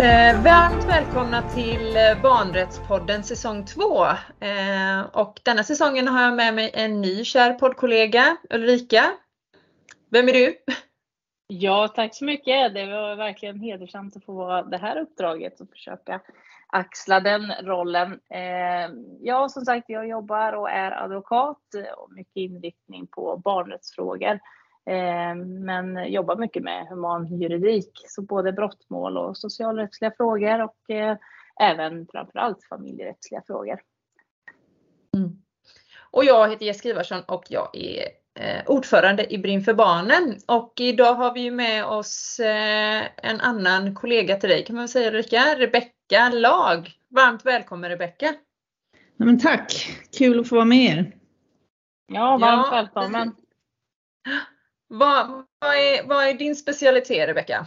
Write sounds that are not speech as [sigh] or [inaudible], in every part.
Eh, varmt välkomna till eh, Barnrättspodden säsong 2. Eh, och denna säsongen har jag med mig en ny kär poddkollega, Ulrika. Vem är du? Ja, tack så mycket. Det var verkligen hedersamt att få vara det här uppdraget och försöka axla den rollen. Eh, ja, som sagt, jag jobbar och är advokat och mycket inriktning på barnrättsfrågor. Eh, men jobbar mycket med human juridik, så både brottmål och socialrättsliga frågor och eh, även framförallt familjerättsliga frågor. Mm. Och jag heter Jessica Ivarsson och jag är eh, ordförande i Brinn för barnen. Och idag har vi med oss en annan kollega till dig kan man säga Ulrika, Rebecka Lag. Varmt välkommen Rebecka! tack! Kul att få vara med er! Ja, varmt ja, välkommen! Vad, vad, är, vad är din specialitet Rebecka?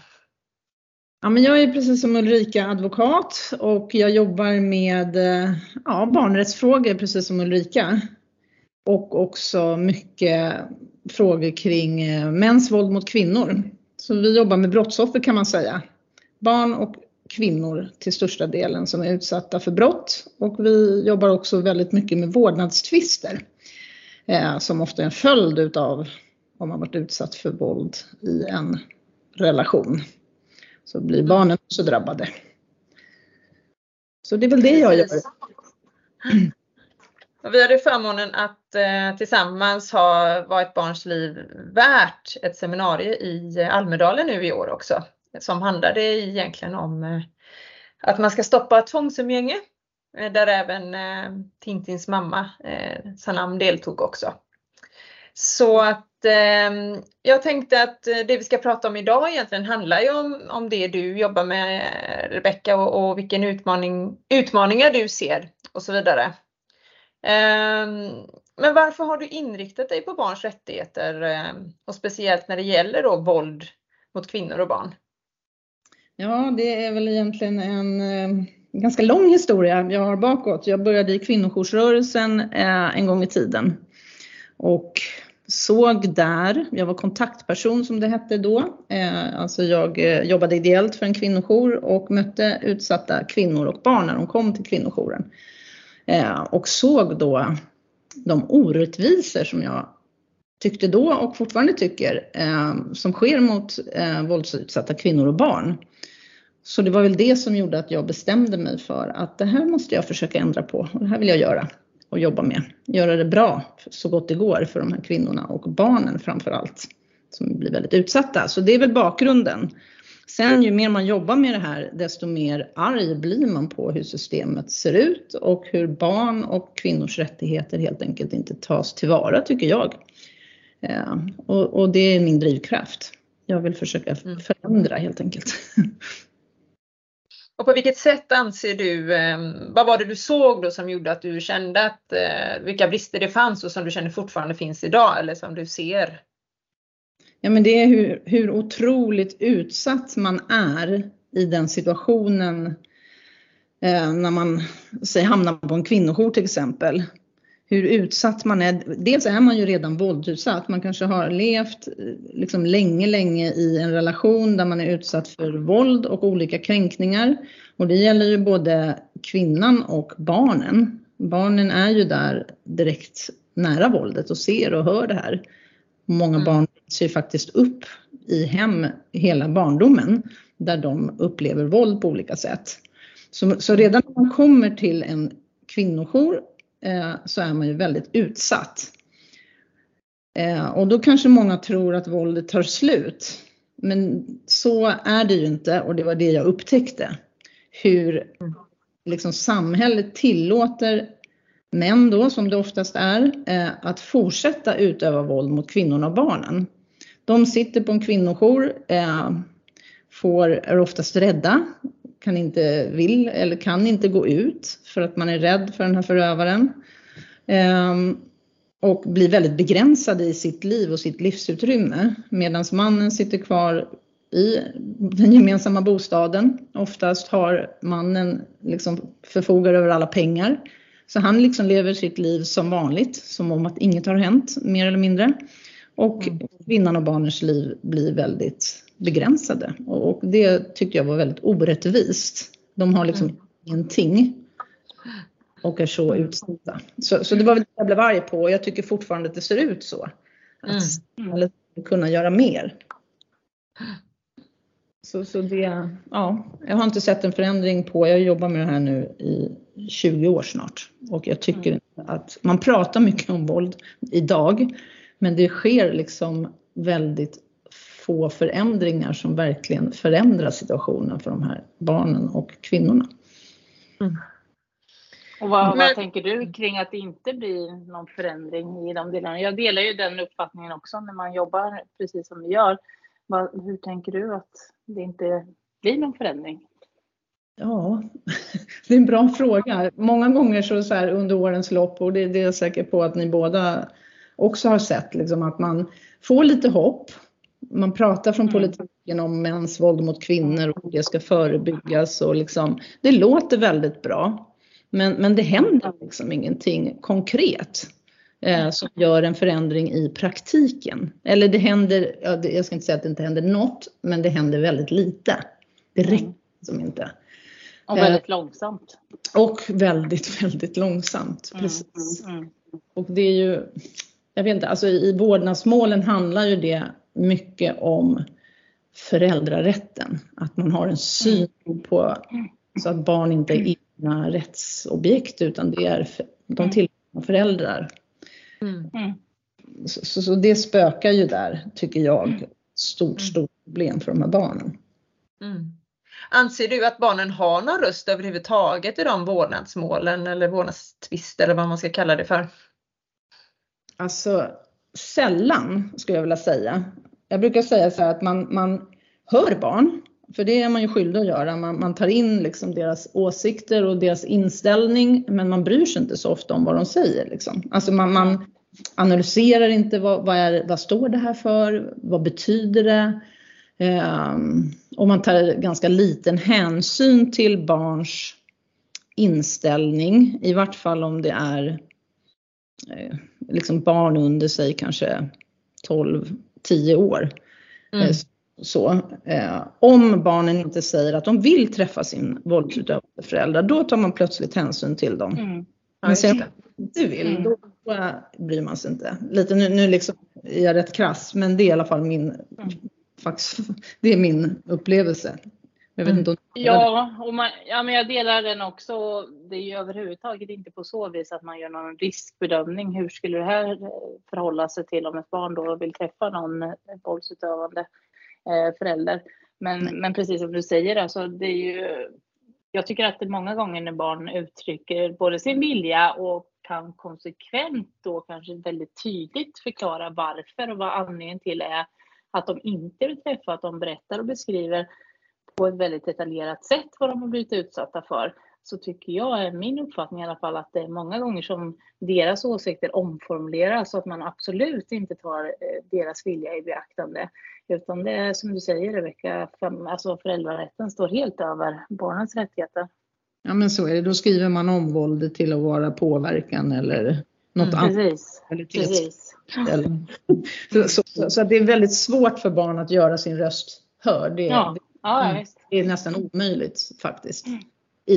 Ja, men jag är precis som Ulrika advokat och jag jobbar med eh, ja, barnrättsfrågor precis som Ulrika. Och också mycket frågor kring eh, mäns våld mot kvinnor. Så vi jobbar med brottsoffer kan man säga. Barn och kvinnor till största delen som är utsatta för brott. Och vi jobbar också väldigt mycket med vårdnadstvister. Eh, som ofta är en följd utav om man varit utsatt för våld i en relation. Så blir barnen också drabbade. Så det är väl det jag gör. Vi hade förmånen att eh, tillsammans ha Vad ett barns liv värt ett seminarium i Almedalen nu i år också. Som handlade egentligen om eh, att man ska stoppa tvångsumgänge. Eh, där även eh, Tintins mamma eh, Sanam deltog också. Så att eh, jag tänkte att eh, det vi ska prata om idag egentligen handlar ju om, om det du jobbar med Rebecka och, och vilken utmaning, utmaningar du ser och så vidare. Eh, men varför har du inriktat dig på barns rättigheter eh, och speciellt när det gäller då våld mot kvinnor och barn? Ja, det är väl egentligen en eh, ganska lång historia jag har bakåt. Jag började i kvinnojoursrörelsen eh, en gång i tiden och såg där, jag var kontaktperson som det hette då, eh, alltså jag eh, jobbade ideellt för en kvinnojour och mötte utsatta kvinnor och barn när de kom till kvinnojouren. Eh, och såg då de orättvisor som jag tyckte då och fortfarande tycker som sker mot våldsutsatta kvinnor och barn. Så det var väl det som gjorde att jag bestämde mig för att det här måste jag försöka ändra på och det här vill jag göra och jobba med. Göra det bra så gott det går för de här kvinnorna och barnen framför allt som blir väldigt utsatta. Så det är väl bakgrunden. Sen ju mer man jobbar med det här desto mer arg blir man på hur systemet ser ut och hur barn och kvinnors rättigheter helt enkelt inte tas tillvara tycker jag. Ja, och, och det är min drivkraft. Jag vill försöka mm. förändra helt enkelt. [laughs] Och på vilket sätt anser du, ehm, vad var det du såg då som gjorde att du kände att eh, vilka brister det fanns och som du känner fortfarande finns idag eller som du ser? Ja men det är hur, hur otroligt utsatt man är i den situationen eh, när man säg, hamnar på en kvinnojour till exempel hur utsatt man är. Dels är man ju redan våldsutsatt. Man kanske har levt liksom länge, länge i en relation där man är utsatt för våld och olika kränkningar. Och det gäller ju både kvinnan och barnen. Barnen är ju där direkt nära våldet och ser och hör det här. Många mm. barn ser ju faktiskt upp i hem hela barndomen där de upplever våld på olika sätt. Så, så redan när man kommer till en kvinnojour Eh, så är man ju väldigt utsatt. Eh, och då kanske många tror att våldet tar slut. Men så är det ju inte och det var det jag upptäckte. Hur liksom samhället tillåter män då, som det oftast är, eh, att fortsätta utöva våld mot kvinnorna och barnen. De sitter på en kvinnojour, får, är oftast rädda, kan inte, vill eller kan inte gå ut för att man är rädd för den här förövaren. Ehm, och blir väldigt begränsade i sitt liv och sitt livsutrymme. Medan mannen sitter kvar i den gemensamma bostaden. Oftast har mannen liksom förfogar över alla pengar. Så han liksom lever sitt liv som vanligt, som om att inget har hänt, mer eller mindre. Och mm. kvinnan och barnens liv blir väldigt begränsade. Och det tyckte jag var väldigt orättvist. De har liksom mm. ingenting och är så utsatta. Så, så det var väl det jag blev arg på och jag tycker fortfarande att det ser ut så. Att samhället mm. kunna göra mer. Så, så det, ja, jag har inte sett en förändring på, jag jobbar med det här nu i 20 år snart och jag tycker mm. att man pratar mycket om våld idag men det sker liksom väldigt få förändringar som verkligen förändrar situationen för de här barnen och kvinnorna. Mm. Och vad, vad, tänker du kring att det inte blir någon förändring i de delarna? Jag delar ju den uppfattningen också när man jobbar precis som vi gör. Vad, hur tänker du att det inte blir någon förändring? Ja, [laughs] det är en bra fråga. Många gånger så, så här under årens lopp och det, det är jag säker på att ni båda också har sett, liksom att man får lite hopp. Man pratar från mm. politiken om mäns våld mot kvinnor och hur det ska förebyggas och liksom, det låter väldigt bra. Men, men det händer liksom ingenting konkret eh, som gör en förändring i praktiken. Eller det händer, jag ska inte säga att det inte händer något, men det händer väldigt lite. Det räcker mm. som inte. Och väldigt eh, långsamt. Och väldigt, [laughs] väldigt långsamt. Mm, Precis. Mm, mm. Och det är ju, jag vet inte, alltså i vårdnadsmålen handlar ju det mycket om föräldrarätten. Att man har en syn mm. på så att barn inte är egna rättsobjekt utan det är, de mm. tillhör föräldrar. Mm. Så, så, så, det spökar ju där, tycker jag. Stort, stort problem för de här barnen. Mm. Anser du att barnen har någon röst överhuvudtaget i de vårdnadsmålen eller vårdnadstvister eller vad man ska kalla det för? Alltså sällan skulle jag vilja säga. Jag brukar säga så här att man, man hör barn, för det är man ju skyldig att göra. Man, man tar in liksom deras åsikter och deras inställning men man bryr sig inte så ofta om vad de säger. Liksom. Alltså man, man analyserar inte vad, vad, är, vad står det här för, vad betyder det? Um, och man tar ganska liten hänsyn till barns inställning, i vart fall om det är eh, liksom barn under sig kanske 12-10 år. Mm. Eh, så, eh, om barnen inte säger att de vill träffa sin våldsutövande förälder, då tar man plötsligt hänsyn till dem. Mm. Men sen inte vill, mm. då, då bryr man sig inte. Lite nu, nu liksom är jag rätt krass, men det är i alla fall min, mm. faktiskt, [laughs] det är min upplevelse. Jag vet inte om ja, och man, ja, men jag delar den också. Det är ju överhuvudtaget inte på så vis att man gör någon riskbedömning. Hur skulle det här förhålla sig till om ett barn då vill träffa någon våldsutövande eh, förälder? Men, men precis som du säger, alltså, det är ju, jag tycker att det många gånger när barn uttrycker både sin vilja och kan konsekvent då kanske väldigt tydligt förklara varför och vad anledningen till är att de inte vill träffa, att de berättar och beskriver på ett väldigt detaljerat sätt vad de har blivit utsatta för så tycker jag, är min uppfattning i alla fall, att det är många gånger som deras åsikter omformuleras så att man absolut inte tar eh, deras vilja i beaktande. Utan det är som du säger Rebecka, alltså föräldrarätten står helt över barnens rättigheter. Ja men så är det, då skriver man om våldet till att vara påverkan eller något mm, annat. Precis. precis. Eller, [laughs] så, så, så, så, det är väldigt svårt för barn att göra sin röst hörd. Det, ja. Ja, mm. Det är nästan omöjligt faktiskt. Mm.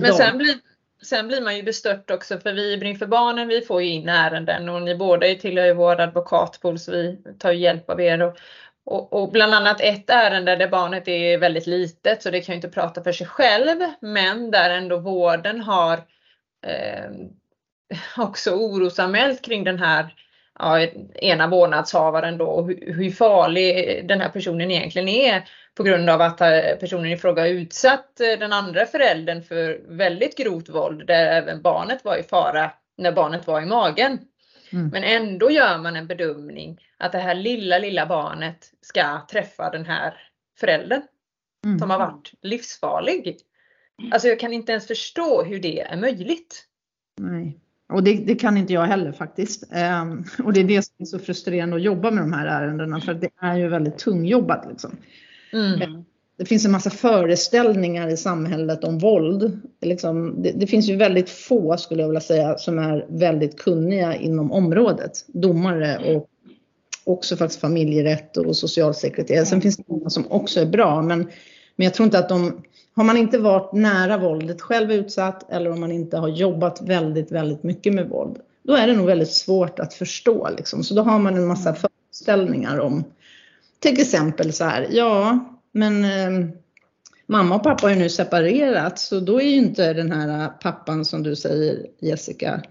Men sen blir, sen blir man ju bestört också för vi i Brinn för barnen vi får ju in ärenden och ni båda tillhör ju vår advokatpool så vi tar hjälp av er. Och, och, och, bland annat ett ärende där barnet är väldigt litet så det kan ju inte prata för sig själv men där ändå vården har eh, [laughs] också orosanmält kring den här ja, ena vårdnadshavaren då och hur, farlig den här personen egentligen är på grund av att eh, personen i fråga utsatt eh, den andra föräldern för väldigt grovt våld där även barnet var i fara när barnet var i magen. Mm. Men ändå gör man en bedömning att det här lilla, lilla barnet ska träffa den här föräldern mm. som har varit livsfarlig. Alltså jag kan inte ens förstå hur det är möjligt. Nej. Och det, det, kan inte jag heller faktiskt. Um, och det är det som är så frustrerande att jobba med de här ärendena för det är ju väldigt tungjobbat. Liksom. Mm. Det finns en massa föreställningar i samhället om våld. Liksom, det, det, finns ju väldigt få, skulle jag vilja säga, som är väldigt kunniga inom området. Domare och också faktiskt familjerätt och socialsekreterare. Sen finns det många som också är bra men, men jag tror inte att de, har man inte varit nära våldet, själv utsatt eller om man inte har jobbat väldigt, väldigt mycket med våld, då är det nog väldigt svårt att förstå liksom. Så då har man en massa föreställningar om till exempel så här, ja men eh, mamma och pappa har ju nu separerat så då är ju inte den här pappan som du säger Jessica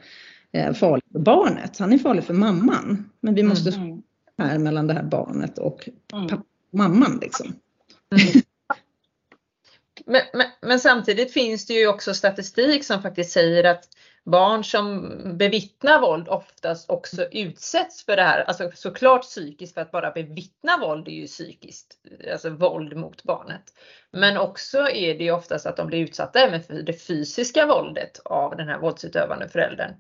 eh, farlig för barnet. Han är farlig för mamman. Men vi måste mm. här mellan det här barnet och mm. pappa och mamman liksom. Mm. Men, men, men, samtidigt finns det ju också statistik som faktiskt säger att barn som bevittnar våld oftast också utsätts för det här. Alltså såklart psykiskt för att bara bevittna våld är ju psykiskt, alltså våld mot barnet. Men också är det ju oftast att de blir utsatta även för det fysiska våldet av den här våldsutövande föräldern.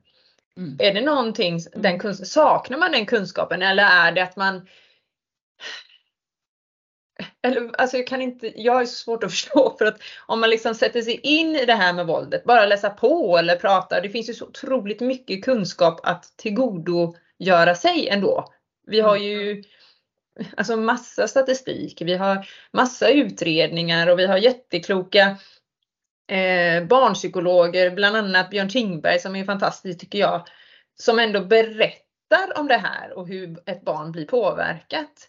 Mm. Är det någonting, den, saknar man den kunskapen eller är det att man eller, alltså jag kan inte, jag är så svårt att [laughs] förstå för att om man liksom sätter sig in i det här med våldet, bara läsa på eller prata, det finns ju så otroligt mycket kunskap att tillgodogöra sig ändå. Vi har ju alltså massa statistik, vi har massa utredningar och vi har jättekloka eh, barnpsykologer, bland annat Björn Tingberg som är fantastisk tycker jag, som ändå berättar om det här och hur ett barn blir påverkat.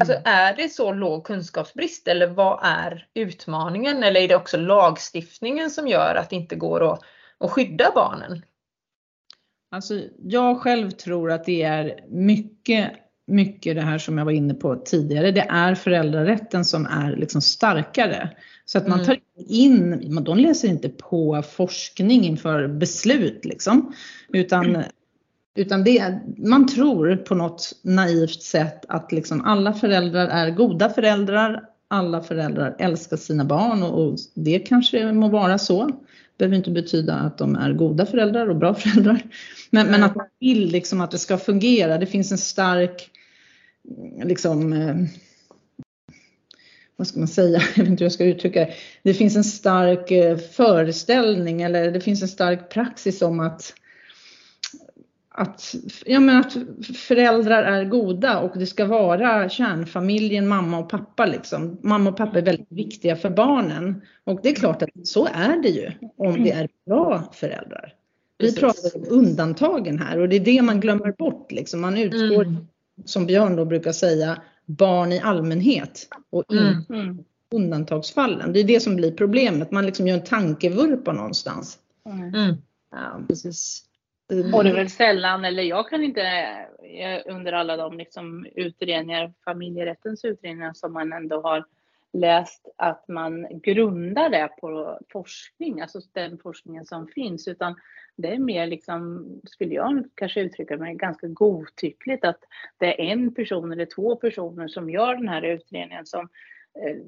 Alltså mm. är det så låg kunskapsbrist eller vad är utmaningen? Eller är det också lagstiftningen som gör att det inte går att, att skydda barnen? Alltså jag själv tror att det är mycket, mycket det här som jag var inne på tidigare. Det är föräldrarätten som är liksom starkare. Så att man mm. tar in, de läser inte på forskning inför beslut liksom. Utan. Utan det, man tror på något naivt sätt att liksom alla föräldrar är goda föräldrar, alla föräldrar älskar sina barn och, och det kanske må vara så. Det behöver inte betyda att de är goda föräldrar och bra [laughs] föräldrar. Men, men att man vill liksom att det ska fungera. Det finns en stark, liksom, eh, vad ska man säga, [laughs] jag vet inte hur jag ska uttrycka det. Det finns en stark eh, föreställning eller det finns en stark praxis om att att, ja, men att föräldrar är goda och det ska vara kärnfamiljen, mamma och pappa. Liksom. Mamma och pappa är väldigt viktiga för barnen. Och det är klart att så är det ju om det är bra föräldrar. Vi pratar om undantagen här och det är det man glömmer bort. Liksom. Man utgår, mm. som Björn då brukar säga, barn i allmänhet och inte mm. undantagsfallen. Det är det som blir problemet. Man liksom gör en tankevurpa någonstans. Mm. Ja, precis. Mm. Och det är väl sällan, eller jag kan inte under alla de liksom utredningar, familjerättens utredningar som man ändå har läst att man grundar det på forskning, alltså den forskningen som finns, utan det är mer liksom, skulle jag kanske uttrycka mig, ganska godtyckligt att det är en person eller två personer som gör den här utredningen som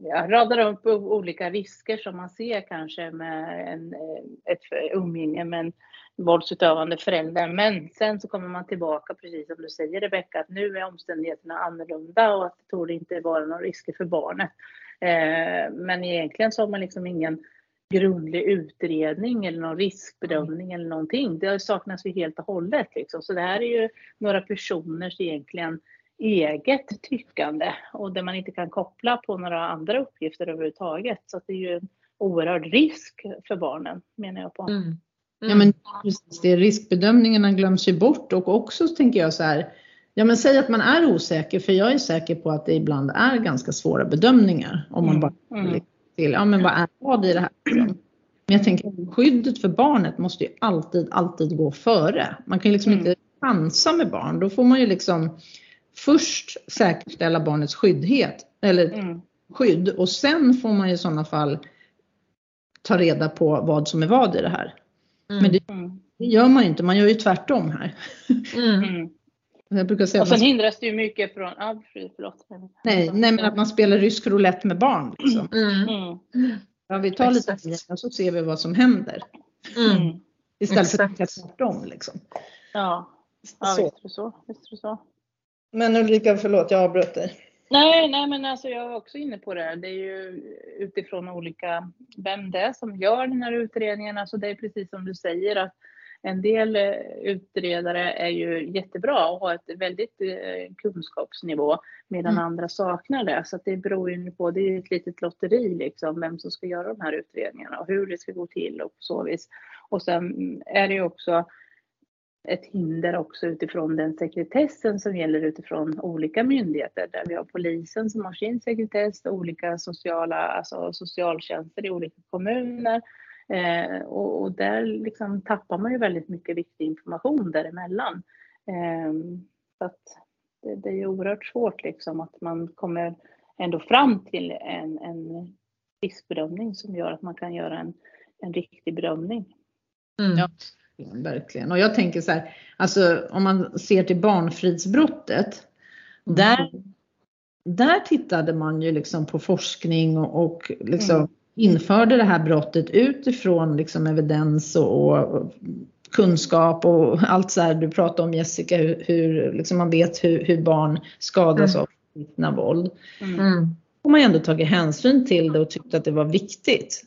jag radar upp olika risker som man ser kanske med en, eh, ett umgänge med en våldsutövande föräldrar. Men sen så kommer man tillbaka, precis som du säger Rebecka, att nu är omständigheterna annorlunda och att det torde inte vara några risker för barnet. Eh, men egentligen så har man liksom ingen grundlig utredning eller någon riskbedömning eller någonting. Det saknas ju helt och hållet. Liksom. Så det här är ju några personers egentligen eget tyckande och där man inte kan koppla på några andra uppgifter överhuvudtaget. Så det är ju en oerhörd risk för barnen menar jag på. Mm. Mm. Ja men precis det, riskbedömningarna glöms ju bort och också tänker jag så här, ja men säg att man är osäker för jag är säker på att det ibland är ganska svåra bedömningar om man mm. bara mm. till, ja men vad är vad i det här? [clears throat] Men jag tänker skyddet för barnet måste ju alltid, alltid gå före. Man kan ju liksom mm. inte chansa med barn, då får man ju liksom först säkerställa barnets skyddhet eller mm. skydd och sen får man i sådana fall ta reda på vad som är vad i det här. Mm. Men det, mm. det, gör man inte, man gör ju tvärtom här. Mm. mm. Jag brukar säga och sen man... hindras det ju mycket från, ah, förlåt. Nej, nej, men att man spelar rysk roulette med barn. Liksom. Mm. mm. Ja, vi tar lite och så ser vi vad som händer. Mm. Istället Exakt. för att tänka tvärtom. Liksom. Ja, ja visst är det så. Visst är det så. Men Ulrika, förlåt jag avbröt dig. Nej, nej men alltså jag var också inne på det. Det är ju utifrån olika, vem det är som gör den här utredningen. Alltså det är precis som du säger att en del eh, utredare är ju jättebra och har ett väldigt eh, kunskapsnivå medan Mm. andra saknar det. Så att det beror ju på, det är ju ett litet lotteri liksom, vem som ska göra de här utredningarna och hur det ska gå till och på så vis. Och sen är det ju också ett hinder också utifrån den sekretessen som gäller utifrån olika myndigheter där vi har polisen som har sin sekretess, olika sociala, alltså socialtjänster i olika kommuner. Eh, och, och där liksom tappar man ju väldigt mycket viktig information däremellan. Eh, så att det, det är ju oerhört svårt liksom att man kommer ändå fram till en, en riskbedömning som gör att man kan göra en, en riktig bedömning. Mm. Ja. Verkligen. Och jag tänker så här, alltså om man ser till barnfridsbrottet. Där, där tittade man ju liksom på forskning och, och liksom Mm. införde det här brottet utifrån liksom evidens och, och kunskap och allt så här du pratade om Jessica, hur, hur liksom man vet hur, hur barn skadas Mm. av vittna våld. Mm. Mm. Och man ändå tagit hänsyn till det och tyckt att det var viktigt.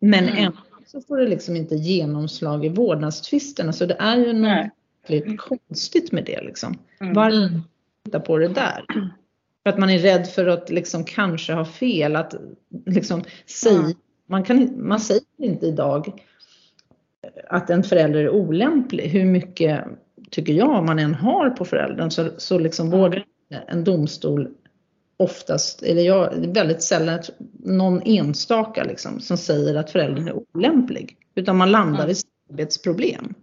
Men Mm. ändå så får det liksom inte genomslag i vårdnadstvisterna. Så det är ju något Nej. konstigt med det liksom. Mm. Varför Mm. titta på det där? För att man är rädd för att liksom kanske ha fel. Att liksom säga, Mm. man, kan, man säger inte idag att en förälder är olämplig. Hur mycket, tycker jag, man än har på föräldern så, så liksom vågar inte en domstol oftast, eller jag, det är väldigt sällan någon enstaka liksom, som säger att föräldern är olämplig. Utan man landar Mm. i samarbetsproblem.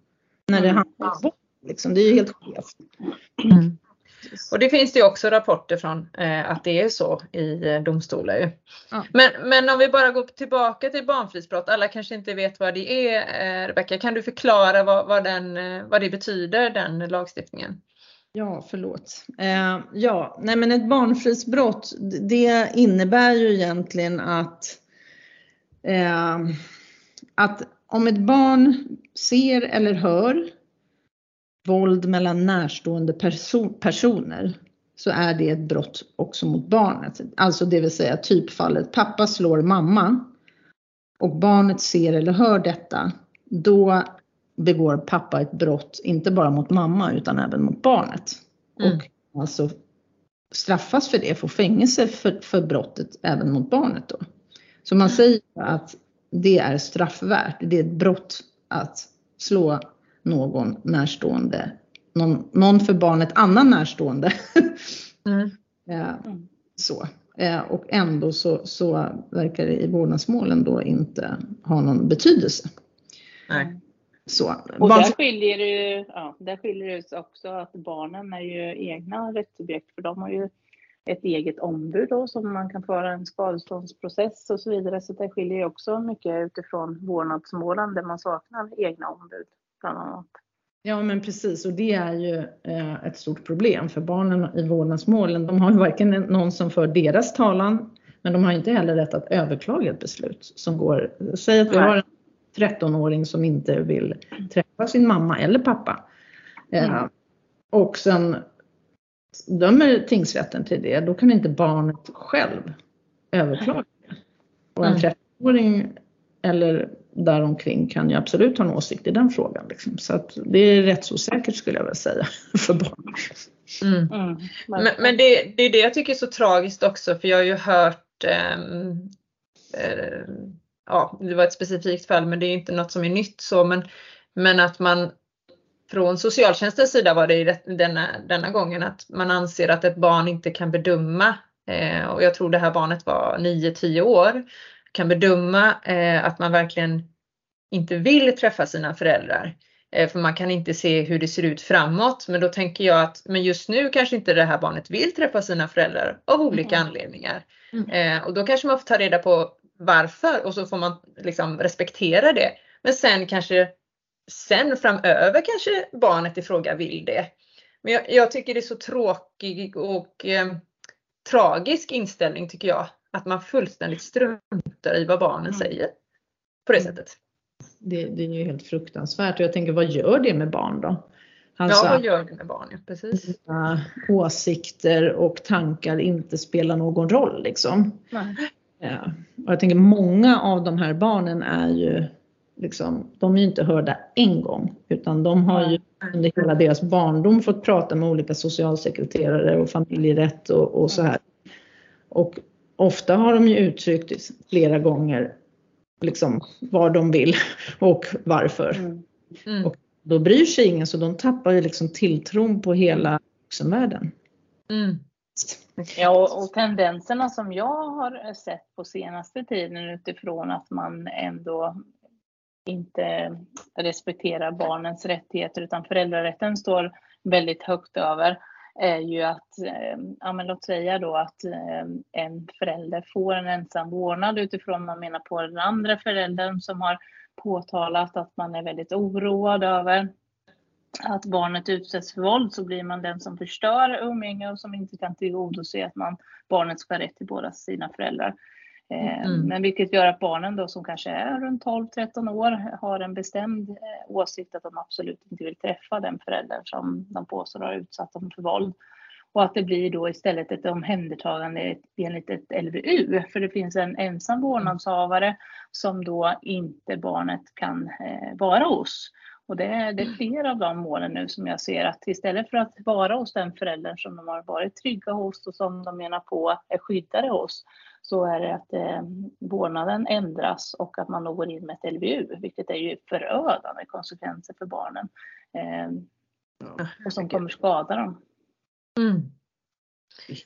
När det Mm. handlar om liksom, det är ju helt skevt. Mm. Och det finns det ju också rapporter från eh, att det är så i eh, domstolar. Ju. Ja. Men, men om vi bara går tillbaka till barnfridsbrott, alla kanske inte vet vad det är. Eh, Rebecka, kan du förklara vad, vad, den, eh, vad det betyder, den lagstiftningen? Ja, förlåt. Eh, ja, nej men ett barnfridsbrott, det innebär ju egentligen att, eh, att om ett barn ser eller hör våld mellan närstående perso personer så är det ett brott också mot barnet. Alltså det vill säga typfallet pappa slår mamma och barnet ser eller hör detta, då begår pappa ett brott, inte bara mot mamma utan även mot barnet. Mm. Och alltså straffas för det, får fängelse för, för brottet även mot barnet då. Så man säger att det är straffvärt, det är ett brott att slå någon närstående, någon, någon för barnet annan närstående. Mm. [laughs] Mm. så. Eh, och ändå så, så verkar det i vårdnadsmålen då inte ha någon betydelse. Nej. Så. Och Barn- där skiljer det ju, ja, där skiljer det också att barnen är ju egna rättssubjekt för de har ju ett eget ombud då som man kan föra en skadeståndsprocess och så vidare. Så det skiljer ju också mycket utifrån vårdnadsmålen där man saknar egna ombud bland annat. Ja men precis och det är ju eh, ett stort problem för barnen i vårdnadsmålen. De har ju varken någon som för deras talan men de har inte heller rätt att överklaga ett beslut som går. Säg att vi har en 13-åring som inte vill träffa sin mamma eller pappa. Eh, Mm. Och sen dömer tingsrätten till det, då kan inte barnet själv överklaga. det. Och en Mm. 13-åring eller däromkring kan ju absolut ha en åsikt i den frågan. Liksom. Så att det är rätt så säkert skulle jag vilja säga [laughs] för barn. Mm. Mm, Men, men det, det är det jag tycker är så tragiskt också för jag har ju hört ehm, eh, Ja, det var ett specifikt fall men det är inte något som är nytt så men, men att man från socialtjänstens sida var det denna, denna gången att man anser att ett barn inte kan bedöma eh, och jag tror det här barnet var 9-10 år kan bedöma eh, att man verkligen inte vill träffa sina föräldrar. Eh, För man kan inte se hur det ser ut framåt. Men då tänker jag att men just nu kanske inte det här barnet vill träffa sina föräldrar av olika Mm. anledningar. Mm. Eh, och då kanske man får ta reda på varför och så får man liksom respektera det. Men sen kanske sen framöver kanske barnet i fråga vill det. Men jag, jag tycker det är så tråkig och eh, tragisk inställning tycker jag. Att man fullständigt struntar i vad barnen Mm. säger. På det Mm. sättet. Det, det är ju helt fruktansvärt och jag tänker vad gör det med barn då? Alltså ja, vad gör det med barn? Ja, Precis. åsikter och tankar inte spelar någon roll liksom. Nej. Ja. Och jag tänker många av de här barnen är ju liksom, de är ju inte hörda en gång. utan de har ju under hela deras barndom fått prata med olika socialsekreterare och familjerätt och, och så här. Och ofta har de ju uttryckt flera gånger liksom vad de vill [laughs] och varför. Mm. Mm. Och då bryr sig ingen så de tappar ju liksom tilltron på hela vuxenvärlden. Mm. [laughs] Ja, och, och tendenserna som jag har sett på senaste tiden utifrån att man ändå inte respekterar barnens rättigheter utan föräldrarätten står väldigt högt över är ju att, eh, ja men låt säga då att eh, en förälder får en ensam vårdnad utifrån man menar på den andra föräldern som har påtalat att man är väldigt oroad över att barnet utsätts för våld så blir man den som förstör umgänge och som inte kan tillgodose att man, barnet ska ha rätt till båda sina föräldrar. Eh, Mm. Men vilket gör att barnen då som kanske är runt 12-13 år har en bestämd eh, åsikt att de absolut inte vill träffa den föräldern som de påstår har utsatt dem för våld. Och att det blir då istället ett omhändertagande enligt ett LVU. För det finns en ensam vårdnadshavare som då inte barnet kan eh, vara hos. Och det är, det är flera av de målen nu som jag ser att istället för att vara hos den föräldern som de har varit trygga hos och som de menar på är skyddade hos så är det att eh, vårdnaden ändras och att man då går in med ett LVU, vilket är ju förödande konsekvenser för barnen. Eh, och som kommer skada dem. Mm.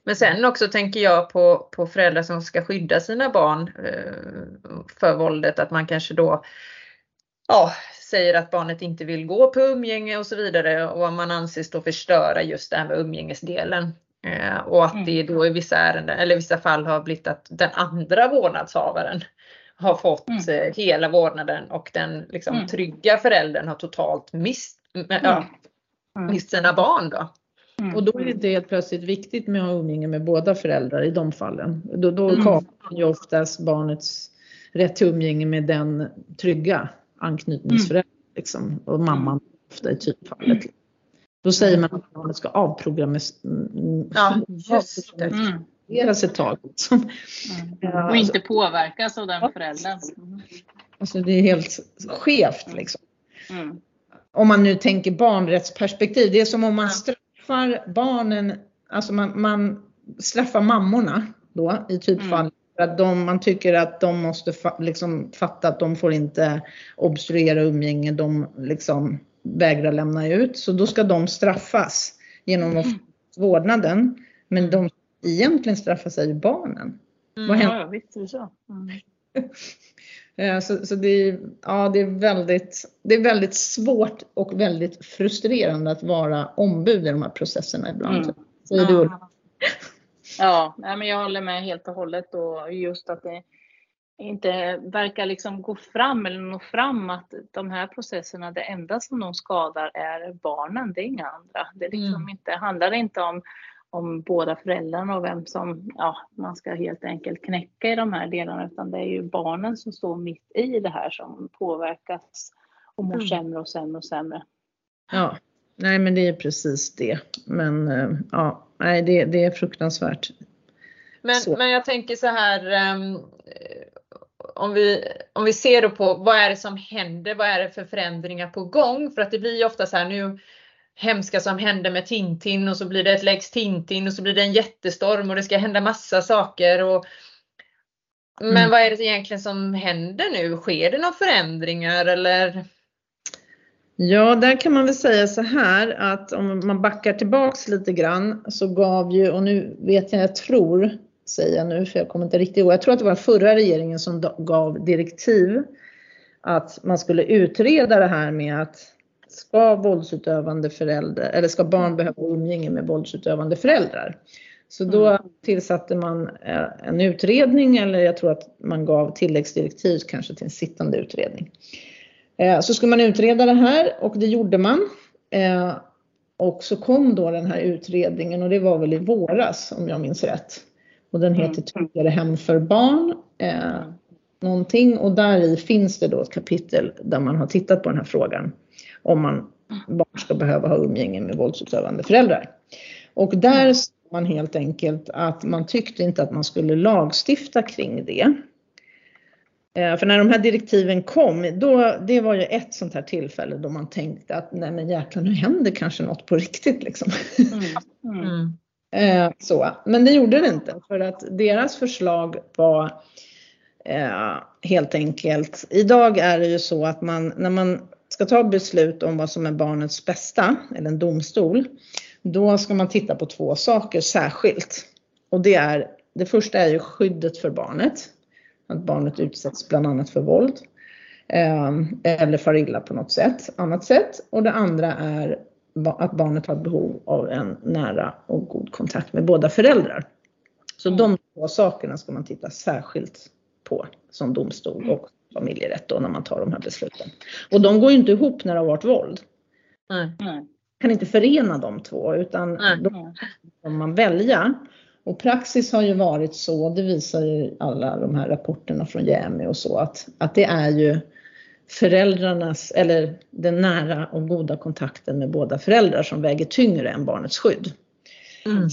Men sen också tänker jag på, på föräldrar som ska skydda sina barn eh, för våldet, att man kanske då ja, säger att barnet inte vill gå på umgänge och så vidare och man anses då förstöra just det här med umgängesdelen. Eh, och att det då i vissa ärenden eller vissa fall har blivit att den andra vårdnadshavaren har fått Mm. eh, hela vårdnaden och den liksom, Mm. trygga föräldern har totalt mist, ja, Mm. mist sina barn då. Mm. Och då är det helt plötsligt viktigt med att ha umgänge med båda föräldrar i de fallen. Då, då Mm. kapar man ju oftast barnets rätt till umgänge med den trygga anknytningsföräldern. Liksom, och mamman ofta i typfallet. Då säger man att barnet ska avprogrammeras Ja. Mm. ett tag. Liksom. Mm. Och inte påverkas av den föräldern. Mm. Alltså det är helt skevt liksom. Mm. Om man nu tänker barnrättsperspektiv. Det är som om man straffar barnen, alltså man, man straffar mammorna då i typfall. Mm. Att de, man tycker att de måste fa, liksom fatta att de får inte obstruera umgänge, de liksom vägrar lämna ut. Så då ska de straffas genom att få vårdnaden. Men de egentligen straffas är ju barnen. Vad händer? Ja, visst är det så. Mm. [laughs] Eh, Så, så det, är, ja, det, är väldigt, det är väldigt svårt och väldigt frustrerande att vara ombud i de här processerna ibland. Mm. Säger du? Ja, ja [laughs] nej, men jag håller med helt och hållet och just att det inte verkar liksom gå fram eller nå fram att de här processerna, det enda som de skadar är barnen, det är inga andra. Det liksom Mm. inte, handlar inte om, om båda föräldrarna och vem som ja, man ska helt enkelt knäcka i de här delarna utan det är ju barnen som står mitt i det här som påverkas och mår Mm. sämre och sämre och sämre. Ja, nej men det är precis det. Men eh, ja, nej det, det är fruktansvärt. Men, Så. men jag tänker så här. eh, om, vi, om vi ser då på vad är det som händer? Vad är det för förändringar på gång? För att det blir ju ofta så här nu hemska som hände med Tintin och så blir det ett Lex Tintin och så blir det en jättestorm och det ska hända massa saker. Och, men Mm. vad är det egentligen som händer nu? Sker det några förändringar eller? Ja, där kan man väl säga så här att om man backar tillbaks lite grann så gav ju, och nu vet jag, jag tror, säger jag nu för jag kommer inte riktigt ihåg, jag tror att det var förra regeringen som gav direktiv att man skulle utreda det här med att ska våldsutövande föräldrar, eller ska barn behöva umgänge med våldsutövande föräldrar? Så då Mm. tillsatte man eh, en utredning eller jag tror att man gav tilläggsdirektiv kanske till en sittande utredning. Eh, Så skulle man utreda det här och det gjorde man. Eh, Och så kom då den här utredningen och det var väl i våras om jag minns rätt. Och den heter Tryggare hem för barn. Eh, någonting och där i finns det då ett kapitel där man har tittat på den här frågan. Om man, barn ska behöva ha umgänge med våldsutövande föräldrar. Och där sa man helt enkelt att man tyckte inte att man skulle lagstifta kring det. Eh, för när de här direktiven kom, då, det var ju ett sånt här tillfälle då man tänkte att nej men jäklar nu händer kanske något på riktigt liksom. Mm. Mm. [laughs] Eh, så. Men det gjorde det inte för att deras förslag var eh, helt enkelt, idag är det ju så att man när man ska ta beslut om vad som är barnets bästa, eller en domstol, då ska man titta på två saker särskilt. Och det är, det första är ju skyddet för barnet. Att barnet utsätts bland annat för våld. Eh, eller far illa på något sätt, annat sätt. Och det andra är att barnet har behov av en nära och god kontakt med båda föräldrar. Så de två sakerna ska man titta särskilt på som domstol och familjerätt då när man tar de här besluten. Och de går ju inte ihop när det har varit våld. Nej. Nej. kan inte förena de två utan Nej. då får man välja. Och praxis har ju varit så, det visar ju alla de här rapporterna från JämO och så, att, att det är ju föräldrarnas, eller den nära och goda kontakten med båda föräldrar som väger tyngre än barnets skydd. Mm.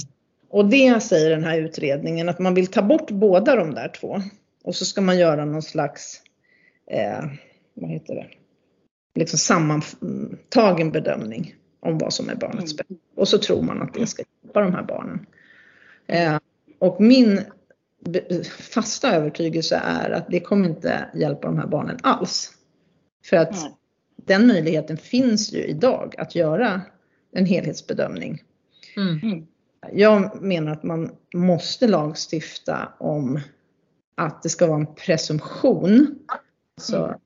Och det säger den här utredningen att man vill ta bort båda de där två. Och så ska man göra någon slags, eh, vad heter det, liksom sammantagen bedömning om vad som är barnets bästa. Och så tror man att det ska hjälpa de här barnen. Eh, och min fasta övertygelse är att det kommer inte hjälpa de här barnen alls. För att Nej. den möjligheten finns ju idag att göra en helhetsbedömning. Mm. Mm. Jag menar att man måste lagstifta om att det ska vara en presumtion. Så Mm.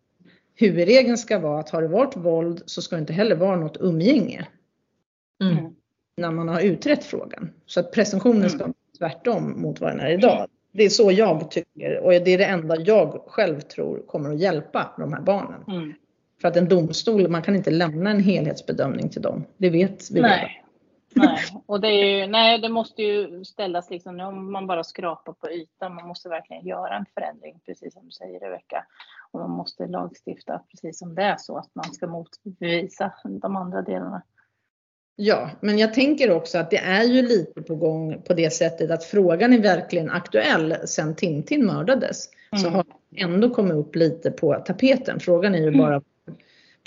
huvudregeln ska vara att har det varit våld så ska det inte heller vara något umgänge Mm. Mm. när man har utrett frågan. Så att presumtionen Mm. ska vara tvärtom mot vad den är idag. Det är så jag tycker och det är det enda jag själv tror kommer att hjälpa de här barnen. Mm. För att en domstol, man kan inte lämna en helhetsbedömning till dem. Det vet vi redan. Nej. Nej, och det är ju, nej, det måste ju ställas liksom, om man bara skrapar på ytan, man måste verkligen göra en förändring, precis som du säger Rebecka. Och man måste lagstifta precis som det är så att man ska motbevisa de andra delarna. Ja, men jag tänker också att det är ju lite på gång på det sättet att frågan är verkligen aktuell sedan Tintin mördades. Så Mm. har den ändå kommit upp lite på tapeten. Frågan är ju bara vad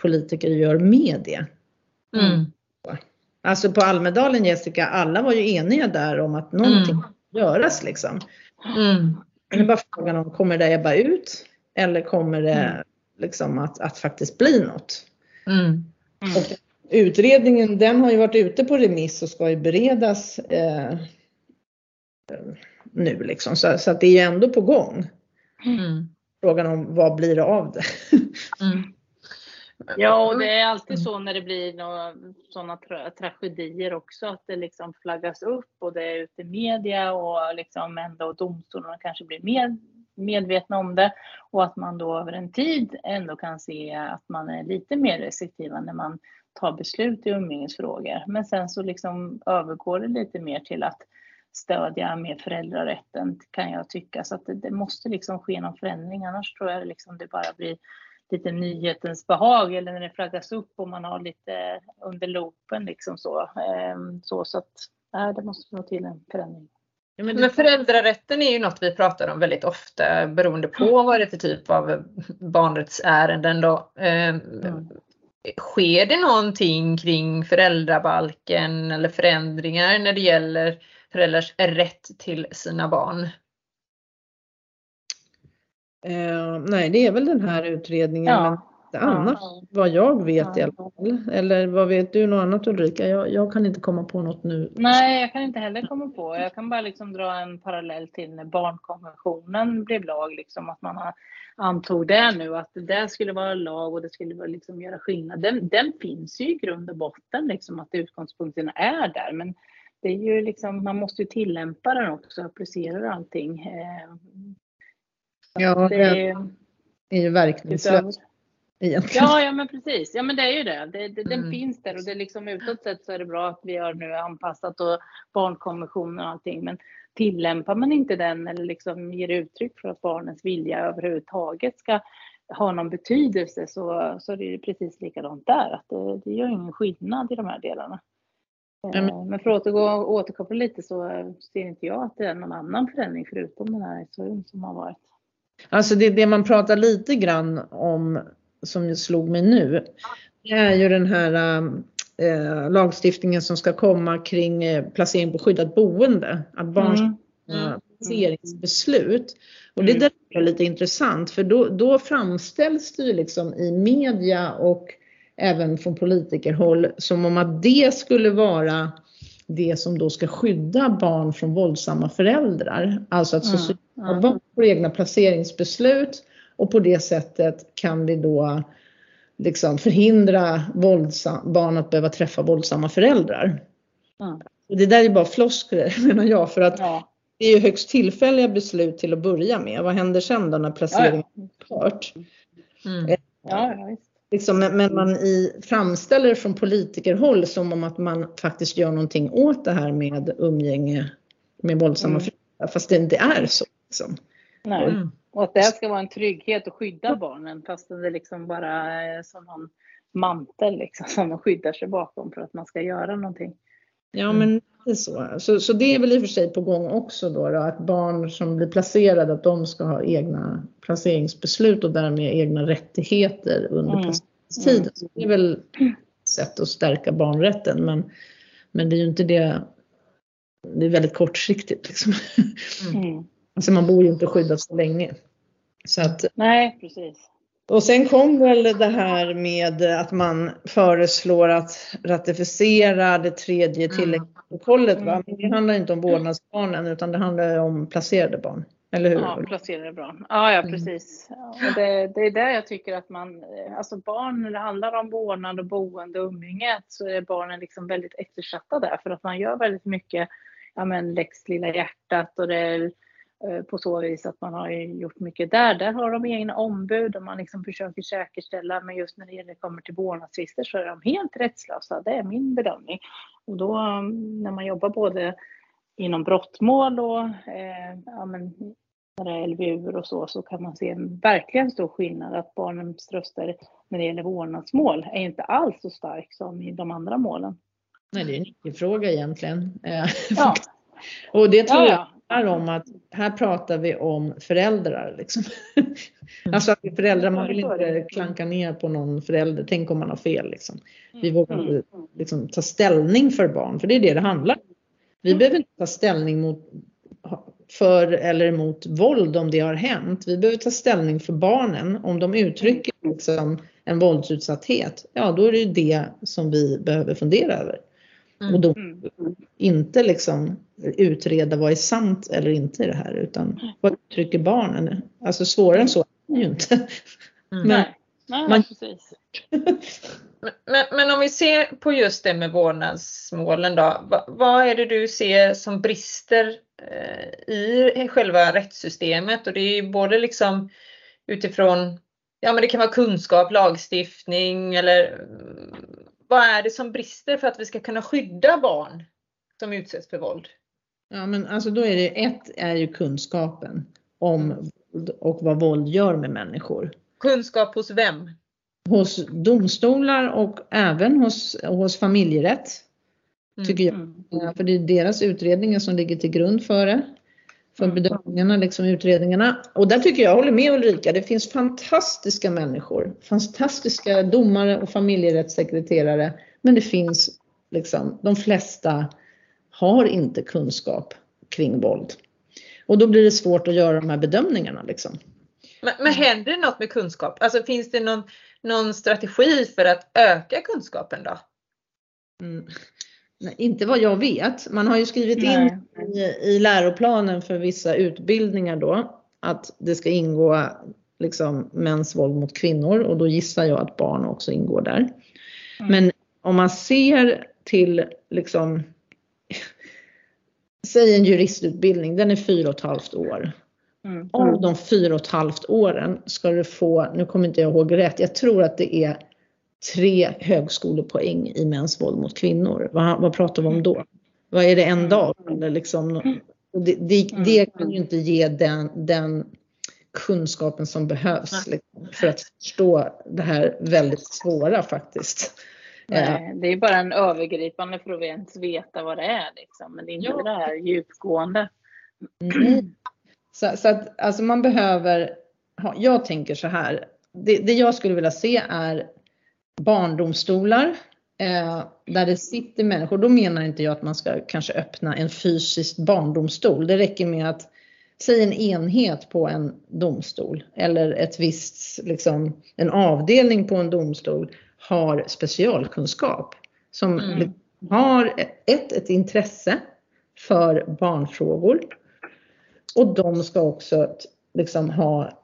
politiker gör med det. Mm. Alltså på Almedalen Jessica, alla var ju eniga där om att någonting Mm. göras liksom. Mm. Det är bara frågan om, kommer det ebba ut? Eller kommer det Mm. liksom att, att faktiskt bli något? Mm. Mm. Och utredningen den har ju varit ute på remiss och ska ju beredas eh, nu liksom. Så, så att det är ju ändå på gång. Mm. Frågan om vad blir det av det? Mm. Ja, och det är alltid så när det blir sådana tra tragedier också, att det liksom flaggas upp och det är ute i media och liksom ändå domstolarna kanske blir mer medvetna om det och att man då över en tid ändå kan se att man är lite mer restriktiva när man tar beslut i umgängesfrågor. Men sen så liksom övergår det lite mer till att stödja med föräldrarätten kan jag tycka. Så att det, det måste liksom ske någon förändring annars tror jag liksom det bara blir lite nyhetens behag eller när det flaggas upp och man har lite under loopen liksom så. Ehm, så, så att nej, det måste nog till en förändring. Ja, men Men föräldrarätten är ju något vi pratar om väldigt ofta beroende på [laughs] vad det är för typ av barnrättsärenden då. Eh, Sker det någonting kring föräldrabalken eller förändringar när det gäller föräldrars rätt till sina barn? Eh, nej, det är väl den här utredningen. Men Ja. inte annars vad jag vet i alla fall. Eller vad vet du något annat Ulrika? Jag, jag kan inte komma på något nu. Nej, jag kan inte heller komma på. Jag kan bara liksom dra en parallell till när barnkonventionen blev lag, liksom att man har antog det nu, att det där skulle vara lag och det skulle vara liksom göra skillnad. Den, den finns ju i grund och botten, liksom att utgångspunkten är där, men det är ju liksom, man måste ju tillämpa den också, applicera allting. Eh, så Ja, att det är, Det är ju verkningslöst egentligen. Ja, ja men precis. Ja men det är ju det. det, det den Mm. finns där och det är liksom utåt sett så är det bra att vi har nu anpassat och barnkonventionen och allting. Men tillämpar man inte den eller liksom ger uttryck för att barnens vilja överhuvudtaget ska ha någon betydelse så, så är det precis likadant där. Att det, det gör ingen skillnad i de här delarna. Ja, men- för att återgå återkoppla lite så ser inte jag att det är någon annan förändring förutom den här SOUn som har varit. Alltså det, det man pratar lite grann om som slog mig nu, det är ju den här äh, lagstiftningen som ska komma kring äh, placering på skyddat boende. Att barn ska Mm. ha placeringsbeslut. Och det där är lite intressant för då, då framställs det ju liksom i media och även från politikerhåll som om att det skulle vara det som då ska skydda barn från våldsamma föräldrar. Alltså att sociala ja. barn får egna placeringsbeslut och på det sättet kan vi då liksom förhindra våldsam, barn att behöva träffa våldsamma föräldrar. Ja. Och Det där är bara floskler [laughs] menar jag för att Ja. det är ju högst tillfälliga beslut till att börja med. Vad händer sen då när placeringen är upphört? Mm. Ja, ja. Liksom, men men man i, framställer det från politikerhåll som om att man faktiskt gör någonting åt det här med umgänge med våldsamma Mm. föräldrar. Fast det inte är så. Liksom. Nej. Mm. Och att det här ska vara en trygghet och skydda barnen fast det liksom bara är som någon mantel liksom, som de skyddar sig bakom för att man ska göra någonting. Ja Mm. men det är så. så. Så det är väl i och för sig på gång också då, då att barn som blir placerade att de ska ha egna placeringsbeslut och därmed egna rättigheter under Mm. placeringstiden. Så det är väl ett sätt att stärka barnrätten men, men det är ju inte det. Det är väldigt kortsiktigt liksom. Mm. Alltså man bor ju inte skyddat så länge. Så att, Nej, precis. och sen kom väl det här med att man föreslår att ratificera det tredje Mm. tilläggsprotokollet. Men det handlar inte om vårdnadsbarnen utan det handlar om placerade barn. Eller hur? Ja, placerade barn. Ja, ja Mm. precis. Och det, det är där jag tycker att man, eh, alltså barn, när det handlar om vårdnad och boende och umgänge, så är barnen liksom väldigt eftersatta där för att man gör väldigt mycket, ja men lex lilla hjärtat och det är på så vis att man har gjort mycket där. Där har de egna ombud och man liksom försöker säkerställa, men just när det gäller- kommer till vårdnadstvister så är de helt rättslösa. Det är min bedömning. Och då mm, när man jobbar både inom brottmål och eh, ja, men, när det är LVU och så, så kan man se en verkligen stor skillnad att barnens röster när det gäller vårdnadsmål är inte alls så stark som i de andra målen. Nej, det är en icke-fråga egentligen. Eh, Ja, [laughs] Och det tror ja, jag ja. Handlar om att här pratar vi om föräldrar. Liksom. Alltså att föräldrar, man vill inte klanka ner på någon förälder. Tänk om man har fel. Liksom. Vi vågar Mm. inte liksom, ta ställning för barn, för det är det det handlar om. Vi behöver inte ta ställning mot, för eller emot våld om det har hänt. Vi behöver ta ställning för barnen. Om de uttrycker liksom, en våldsutsatthet, ja då är det ju det som vi behöver fundera över. Mm. Och då Mm. inte liksom utreda vad är sant eller inte i det här utan vad uttrycker barnen? Alltså svårare än så är det ju inte. Mm. Men- Nej, man- precis. Men, men, om vi ser på just det med vårdnadsmålen då. Va, vad är det du ser som brister eh, i själva rättssystemet? Och det är ju både liksom utifrån, ja men det kan vara kunskap, lagstiftning eller vad är det som brister för att vi ska kunna skydda barn som utsätts för våld? Ja men alltså då är det, ett är ju kunskapen om och vad våld gör med människor. Kunskap hos vem? Hos domstolar och även hos, hos familjerätt tycker jag. Mm. För det är deras utredningar som ligger till grund för det. För bedömningarna, liksom utredningarna. Och där tycker jag, jag håller med Ulrika, det finns fantastiska människor. Fantastiska domare och familjerättssekreterare. Men det finns liksom, de flesta har inte kunskap kring våld. Och då blir det svårt att göra de här bedömningarna liksom. Men, men händer det något med kunskap? Alltså finns det någon, någon strategi för att öka kunskapen då? Mm. Nej, inte vad jag vet. Man har ju skrivit in Nej. i, i läroplanen för vissa utbildningar då att det ska ingå liksom mäns våld mot kvinnor och då gissar jag att barn också ingår där. Mm. Men om man ser till liksom Säg en juristutbildning, den är fyra och ett halvt år. Mm. Av de fyra och ett halvt åren ska du få, nu kommer inte jag ihåg rätt, jag tror att det är tre högskolepoäng i mäns våld mot kvinnor. Vad, vad pratar vi om då? Vad är det en dag? Eller liksom, det, det, det kan ju inte ge den, den kunskapen som behövs liksom, för att förstå det här väldigt svåra faktiskt. Eh, Nej, det är bara en övergripande för att ens veta vad det är liksom. Men det är inte Ja. det här djupgående. Så, så att alltså man behöver jag tänker så här. Det, det jag skulle vilja se är barndomstolar eh, där det sitter människor. Då menar inte jag att man ska kanske öppna en fysisk barndomstol. Det räcker med att säg en enhet på en domstol eller ett visst, liksom, en avdelning på en domstol har specialkunskap som Mm. har ett, ett intresse för barnfrågor och de ska också liksom ha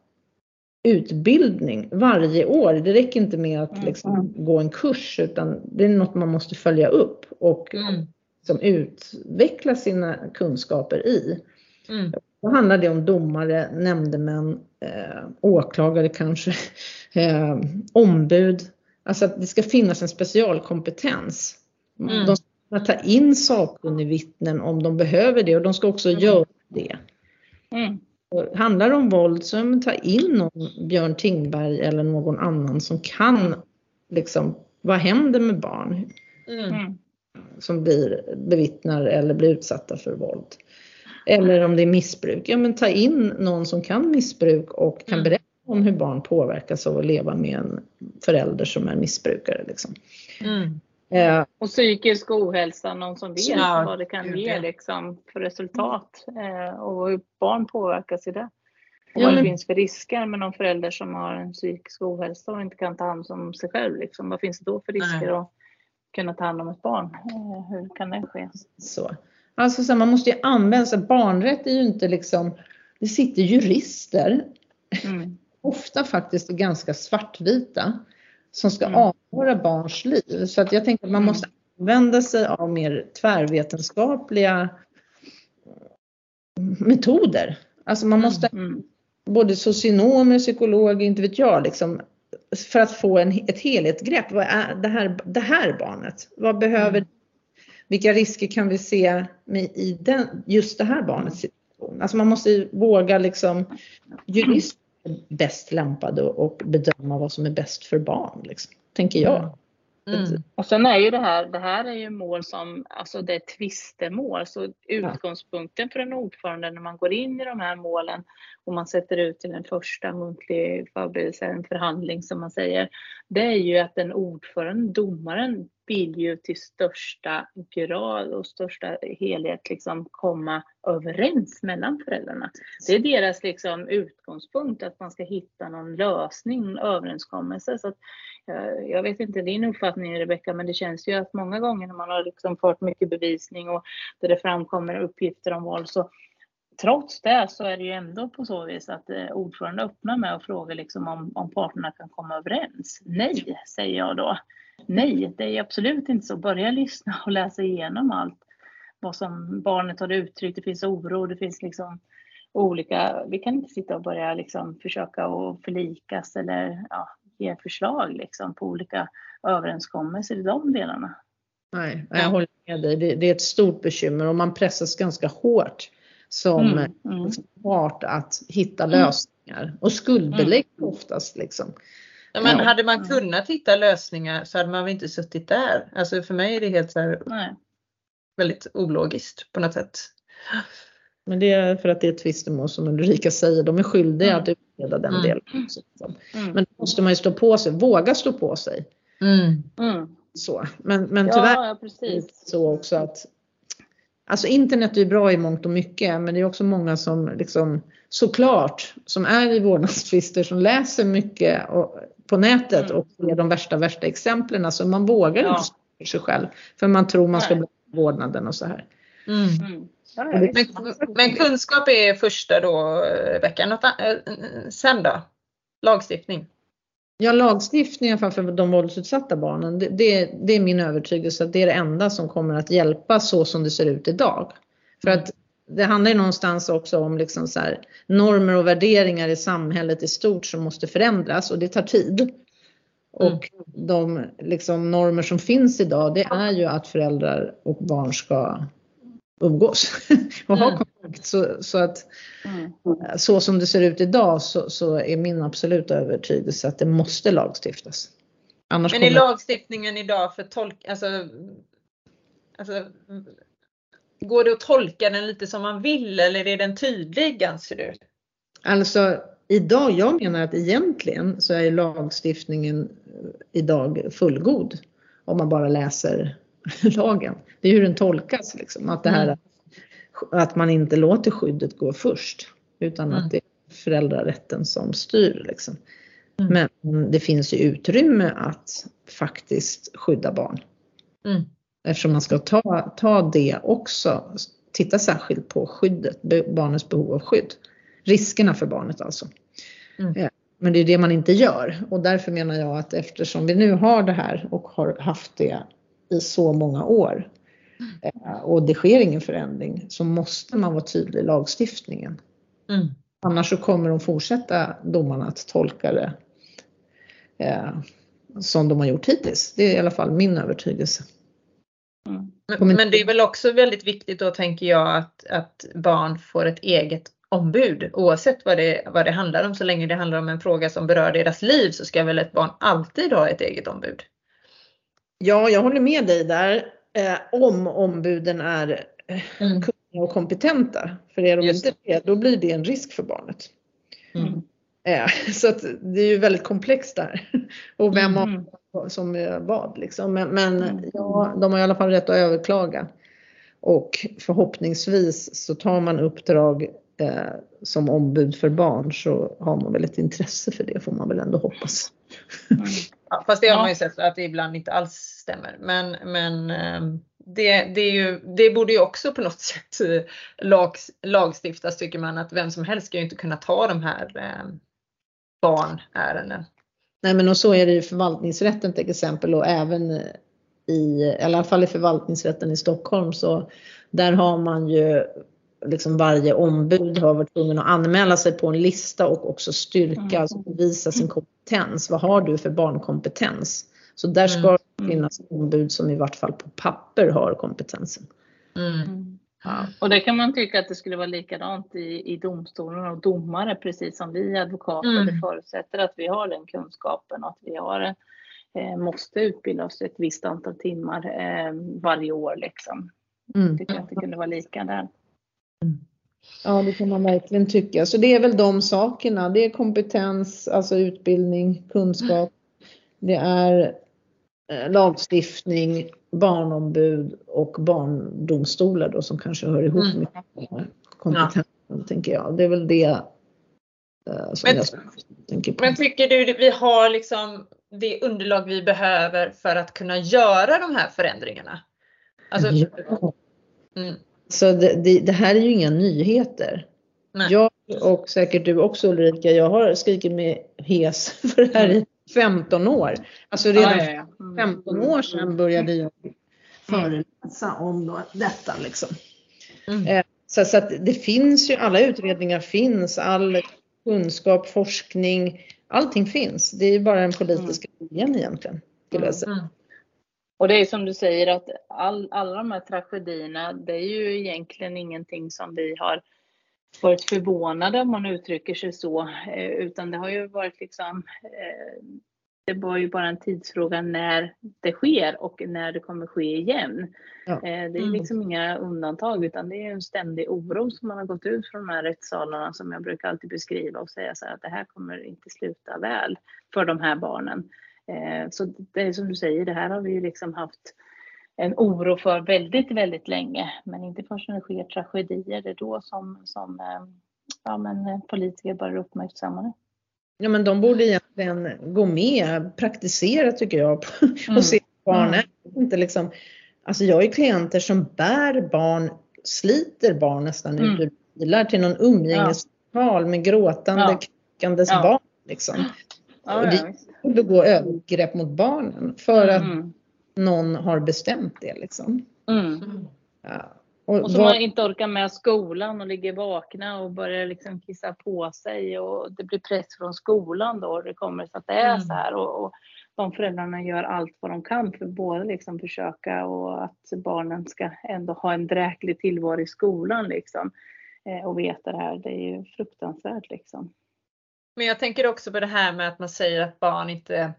utbildning varje år. Det räcker inte med att Mm. liksom gå en kurs utan det är något man måste följa upp och Mm. liksom utveckla sina kunskaper i. Mm. Då handlar det om domare, nämndemän, eh, åklagare kanske, [laughs] eh, ombud. Alltså att det ska finnas en specialkompetens. Mm. De ska ta in sakkunnigvittnen om de behöver det och de ska också Mm. göra det. Mm. Handlar det om våld så ta in någon Björn Tingberg eller någon annan som kan liksom, vad händer med barn Mm. Mm. som blir bevittnar eller blir utsatta för våld. Eller om det är missbruk, ja men ta in någon som kan missbruk och kan Mm. berätta om hur barn påverkas av att leva med en förälder som är missbrukare. Liksom. Mm. Eh, Och psykisk ohälsa, någon som vet Ja, vad det kan gud, ge liksom, för resultat eh, och hur barn påverkas i det. Och Ja, vad det men- finns för risker med någon förälder som har en psykisk ohälsa och inte kan ta hand om sig själv. Liksom. Vad finns det då för risker Nej. att kunna ta hand om ett barn? Eh, hur kan det ske? så. Alltså så här, man måste ju använda sig, barnrätt är ju inte liksom, det sitter jurister, Mm. [laughs] ofta faktiskt ganska svartvita, som ska Mm. avgöra barns liv. Så att jag tänker att man Mm. måste använda sig av mer tvärvetenskapliga metoder. Alltså man måste Mm. både socionomer, psykologer, inte vet jag, liksom, för att få en, ett helhetsgrepp. Vad är det här, det här barnet? Vad behöver, Mm. vilka risker kan vi se med, i den, just det här barnets situation? Alltså man måste ju våga liksom, jurister är bäst lämpade och bedöma vad som är bäst för barn, liksom, tänker jag. Mm. Och sen är ju det här, det här är ju mål som, alltså det är tvistemål. Så utgångspunkten för en ordförande när man går in i de här målen och man sätter ut till en första muntlig förberedelse, en förhandling som man säger. Det är ju att den ordförande, domaren, vill ju till största grad och största helhet liksom komma överens mellan föräldrarna. Det är deras liksom utgångspunkt att man ska hitta någon lösning, en överenskommelse. Så att eh, Jag vet inte din uppfattning Rebecka, men det känns ju att många gånger när man har liksom fört mycket bevisning och där det framkommer uppgifter om våld så trots det så är det ju ändå på så vis att eh, ordförande öppnar med att fråga liksom om, om parterna kan komma överens. Nej, säger jag då. Nej, det är absolut inte så. Börja lyssna och läsa igenom allt vad som barnet har uttryckt. Det finns oro, det finns liksom olika. Vi kan inte sitta och börja liksom försöka att förlikas eller ja, ge förslag liksom på olika överenskommelser i de delarna. Nej, jag håller med dig. Det, det är ett stort bekymmer och man pressas ganska hårt som Mm, mm. att hitta lösningar och skuldbelägg oftast liksom. Ja, men hade man Mm. kunnat hitta lösningar så hade man väl inte suttit där. Alltså för mig är det helt så här Nej. väldigt ologiskt på något sätt. Men det är för att det är tvistemål som Ulrika säger, de är skyldiga Mm. att utreda den Mm. delen. Också. Mm. Men då måste man ju stå på sig, våga stå på sig. Mm. Mm. Så. Men, men tyvärr Ja, ja, är det precis. så också att Alltså internet är ju bra i mångt och mycket men det är också många som liksom såklart som är i vårdnadstvister som läser mycket och, på nätet Mm. och ser de värsta värsta exemplen så man vågar Ja. inte stå för sig själv för man tror man ska bli vårdnaden och så här. Mm. Mm. Men-. Men, kunskap är första då Rebecka. Något, an- eh, sen då? Lagstiftning? Ja, lagstiftningen för de våldsutsatta barnen, det, det, det är min övertygelse att det är det enda som kommer att hjälpa så som det ser ut idag. För att det handlar ju någonstans också om liksom så här, normer och värderingar i samhället i stort som måste förändras och det tar tid. Mm. Och de liksom, normer som finns idag det är ju att föräldrar och barn ska umgås [laughs] och ha Mm. kontakt. Så, så att Mm. så som det ser ut idag så, så är min absoluta övertygelse att det måste lagstiftas. Annars Men är kommer... lagstiftningen idag för tolk, alltså, alltså Går det att tolka den lite som man vill eller är den tydlig anser du? Alltså idag, jag menar att egentligen så är lagstiftningen idag fullgod om man bara läser [laughs] lagen. Det är hur den tolkas liksom. Att, det här, mm. att man inte låter skyddet gå först utan mm. att det är föräldrarätten som styr. Liksom. Mm. Men det finns ju utrymme att faktiskt skydda barn. Mm. Eftersom man ska ta, ta det också, titta särskilt på skyddet, barnets behov av skydd. Riskerna för barnet alltså. Mm. Eh, men det är det man inte gör och därför menar jag att eftersom vi nu har det här och har haft det i så många år eh, och det sker ingen förändring så måste man vara tydlig i lagstiftningen. Mm. Annars så kommer de fortsätta domarna att tolka det eh, som de har gjort hittills. Det är i alla fall min övertygelse. Mm. Men, men, det är väl också väldigt viktigt då tänker jag att, att barn får ett eget ombud oavsett vad det, vad det handlar om. Så länge det handlar om en fråga som berör deras liv så ska väl ett barn alltid ha ett eget ombud? Ja, jag håller med dig där. Eh, om ombuden är eh, mm. kunniga och kompetenta. För är de Just inte det, då blir det en risk för barnet. Mm. Eh, så att det är ju väldigt komplext där. [laughs] Och vem mm. som vad liksom. Men, men mm. ja, de har i alla fall rätt att överklaga. Och förhoppningsvis så tar man uppdrag eh, som ombud för barn så har man väl ett intresse för det får man väl ändå hoppas. Mm. Ja, fast det har man ju sett att det ibland inte alls stämmer. Men, men ehm, det, det, ju, det borde ju också på något [laughs] sätt eh, lag, lagstiftas tycker man att vem som helst ska ju inte kunna ta de här eh, barnärenden. Nej men och så är det i förvaltningsrätten till exempel och även i, i alla fall i förvaltningsrätten i Stockholm så där har man ju liksom varje ombud har varit tvungen att anmäla sig på en lista och också styrka, mm. alltså bevisa sin kompetens. Vad har du för barnkompetens? Så där ska mm. det finnas ombud som i vart fall på papper har kompetensen. Mm. Ja. Och det kan man tycka att det skulle vara likadant i, i domstolen och domare precis som vi advokater. Mm. Det förutsätter att vi har den kunskapen och att vi har eh, måste utbilda oss ett visst antal timmar eh, varje år. Liksom. Mm. Tycker att det kunde vara lika där. Ja, det kan man verkligen tycka. Så det är väl de sakerna. Det är kompetens, alltså utbildning, kunskap. Det är eh, lagstiftning, barnombud och barndomstolar då som kanske hör ihop mm. med kompetensen, ja. tänker jag. Det är väl det eh, som men, jag tänker på. Men tycker du att vi har liksom det underlag vi behöver för att kunna göra de här förändringarna? Alltså, ja. mm. Så det, det, det, här är ju inga nyheter. Nej. Jag och säkert du också Ulrika, jag har skrikit med HES [laughs] för det här i 15 år. Alltså redan ja, ja, ja. 15 mm. år sedan började jag föreläsa om detta liksom. Mm. Eh, så, så att det finns ju, alla utredningar finns, all kunskap, forskning, allting finns. Det är bara den politiska viljan egentligen. Skulle jag säga. Mm. Och det är som du säger att all, alla de här tragedierna, det är ju egentligen ingenting som vi har varit förvånade om man uttrycker sig så, eh, utan det har ju varit liksom eh, det var ju bara en tidsfråga när det sker och när det kommer ske igen. Ja. Eh, det är mm. liksom inga undantag utan det är en ständig oro som man har gått ut från de här rättssalarna som jag brukar alltid beskriva och säga så här att det här kommer inte sluta väl för de här barnen. Eh, så det är som du säger, det här har vi ju liksom haft en oro för väldigt, väldigt länge. Men inte först när det sker tragedier, det är då som, som eh, ja, men politiker börjar uppmärksamma det. Ja men de borde egentligen gå med, praktisera tycker jag [laughs] och mm. se barnen. Mm. Inte liksom, alltså jag är klienter som bär barn, sliter barn nästan mm. ut ur bilar till någon umgängestal ja. med gråtande, ja. knackandes ja. barn. Liksom. Ja, och det är begå övergrepp mot barnen för att mm. någon har bestämt det. Liksom. Mm. Ja. Och, och som var... man inte orkar med skolan och ligger vakna och börjar liksom kissa på sig och det blir press från skolan då och det kommer så att det är mm. så här och, och de föräldrarna gör allt vad de kan för både liksom försöka och att barnen ska ändå ha en dräklig tillvaro i skolan liksom eh, och veta det här. Det är ju fruktansvärt liksom. Men jag tänker också på det här med att man säger att barn inte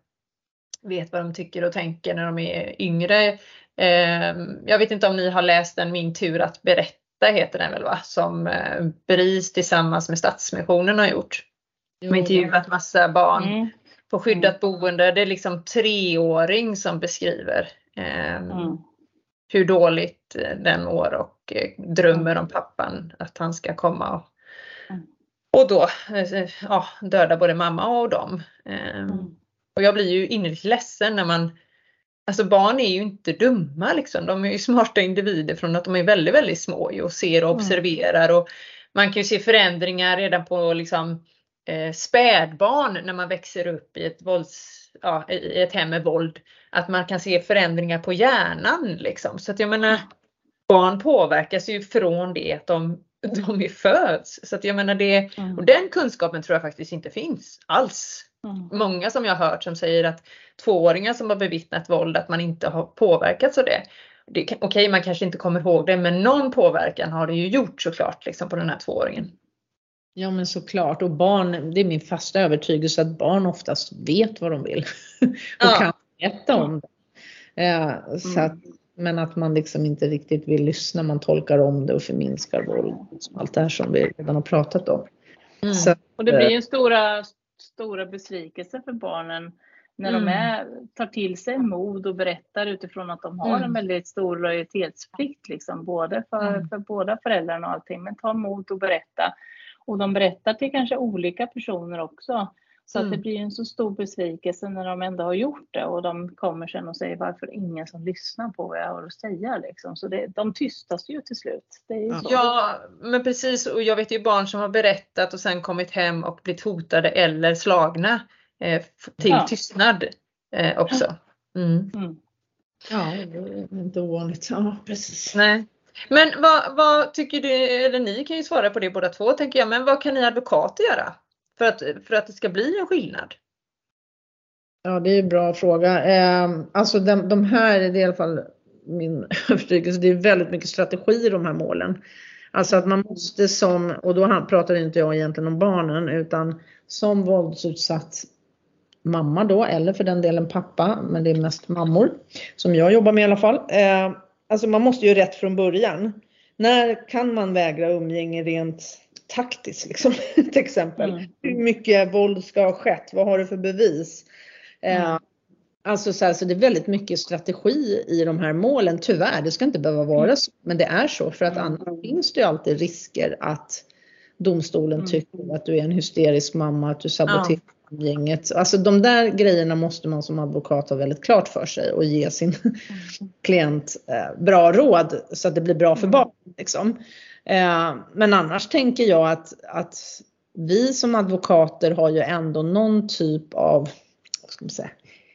vet vad de tycker och tänker när de är yngre. Ehm, jag vet inte om ni har läst den Min tur att berätta heter den väl va? Som eh, BRIS tillsammans med Stadsmissionen har gjort. De har intervjuat massa barn Mm. på skyddat boende. Det är liksom treåring som beskriver eh, Mm. hur dåligt eh, den mår och eh, drömmer om pappan att han ska komma och. Och då eh, ja, döda både mamma och dem. Eh, Mm. Och jag blir ju innerligt ledsen när man Alltså barn är ju inte dumma liksom. De är ju [laughs] smarta individer från att de är väldigt, väldigt små och ser och Mm. observerar och man kan ju se förändringar redan på liksom eh, spädbarn när man växer upp i ett vålds, ja, i ett hem med våld. Att man kan se förändringar på hjärnan liksom. Så att jag menar barn påverkas ju från det att de, [laughs] de är föds. Så att jag menar det, Mm. och den kunskapen tror jag faktiskt inte finns alls Mm. många som jag har hört som säger att tvååringar som har bevittnat våld, att man inte har påverkats av det. det Okej, man kanske inte kommer ihåg det, men någon påverkan har det ju gjort såklart liksom, på den här tvååringen. Ja men såklart och barn, det är min fasta övertygelse att barn oftast vet vad de vill [laughs] och Ja. kan berätta om det. Eh, så Mm. att, men att man liksom inte riktigt vill lyssna, man tolkar om det och förminskar våld. Allt det här som vi redan har pratat om. Mm. Så, Och det blir ju stora, stora besvikelse för barnen när Mm. de är, tar till sig mod och berättar utifrån att de har Mm. en väldigt stor lojalitetsplikt, liksom, både för, Mm. för båda föräldrarna och allting. Men ta mod och berätta. Och de berättar till kanske olika personer också. Så att Mm. det blir en så stor besvikelse när de ändå har gjort det och de kommer sen och säger varför ingen som lyssnar på vad jag har att säga. Liksom. Så det, de tystas ju till slut. Det är ju Ja. men precis. Och jag vet ju barn som har berättat och sen kommit hem och blivit hotade eller slagna eh, till Ja. tystnad eh, också. Mm. Mm. ja, det är inte ovanligt. Ja, precis. Nej. Men vad, vad tycker du, eller ni kan ju svara på det båda två tänker jag, men vad kan ni advokater göra för att, för att det ska bli en skillnad? Ja, det är en bra fråga. Eh, alltså de, de här, det är i alla fall min [laughs] övertygelse, det är väldigt mycket strategi i de här målen. Alltså att man måste som, och då pratar inte jag egentligen om barnen, utan som våldsutsatt mamma då, eller för den delen pappa, men det är mest mammor, som jag jobbar med i alla fall. Eh, alltså man måste ju rätt från början. När kan man vägra umgänge rent taktiskt liksom, [laughs] till exempel? Mm. Hur mycket våld ska ha skett? Vad har du för bevis? Eh, Mm. Alltså så, här, så det är väldigt mycket strategi i de här målen, tyvärr. Det ska inte behöva vara så, men det är så för att Mm. annars finns det ju alltid risker att domstolen Mm. tycker att du är en hysterisk mamma, att du saboterar umgänget. Alltså de där grejerna måste man som advokat ha väldigt klart för sig och ge sin [laughs] klient eh, bra råd så att det blir bra för Mm. barnet. Liksom. Eh, men annars tänker jag att, att vi som advokater har ju ändå någon typ av, vad ska man säga,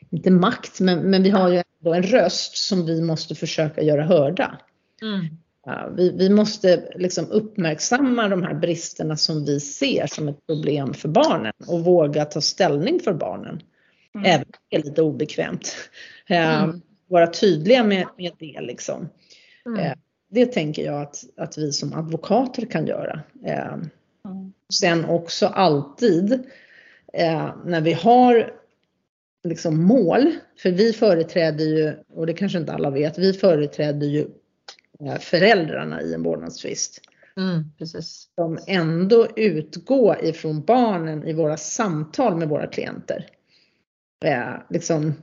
inte makt, men, men vi har ju ändå en röst som vi måste försöka göra hörda. Mm. Ja, vi, vi måste liksom uppmärksamma de här bristerna som vi ser som ett problem för barnen och våga ta ställning för barnen. Mm. Även om det är lite obekvämt. Eh, Mm. Vara tydliga med, med det liksom. Mm. Det tänker jag att, att vi som advokater kan göra. Eh. Sen också alltid eh, när vi har liksom mål, för vi företräder ju, och det kanske inte alla vet, vi företräder ju eh, föräldrarna i en vårdnadstvist. Mm. Precis. Som ändå utgår ifrån barnen i våra samtal med våra klienter. Eh, liksom,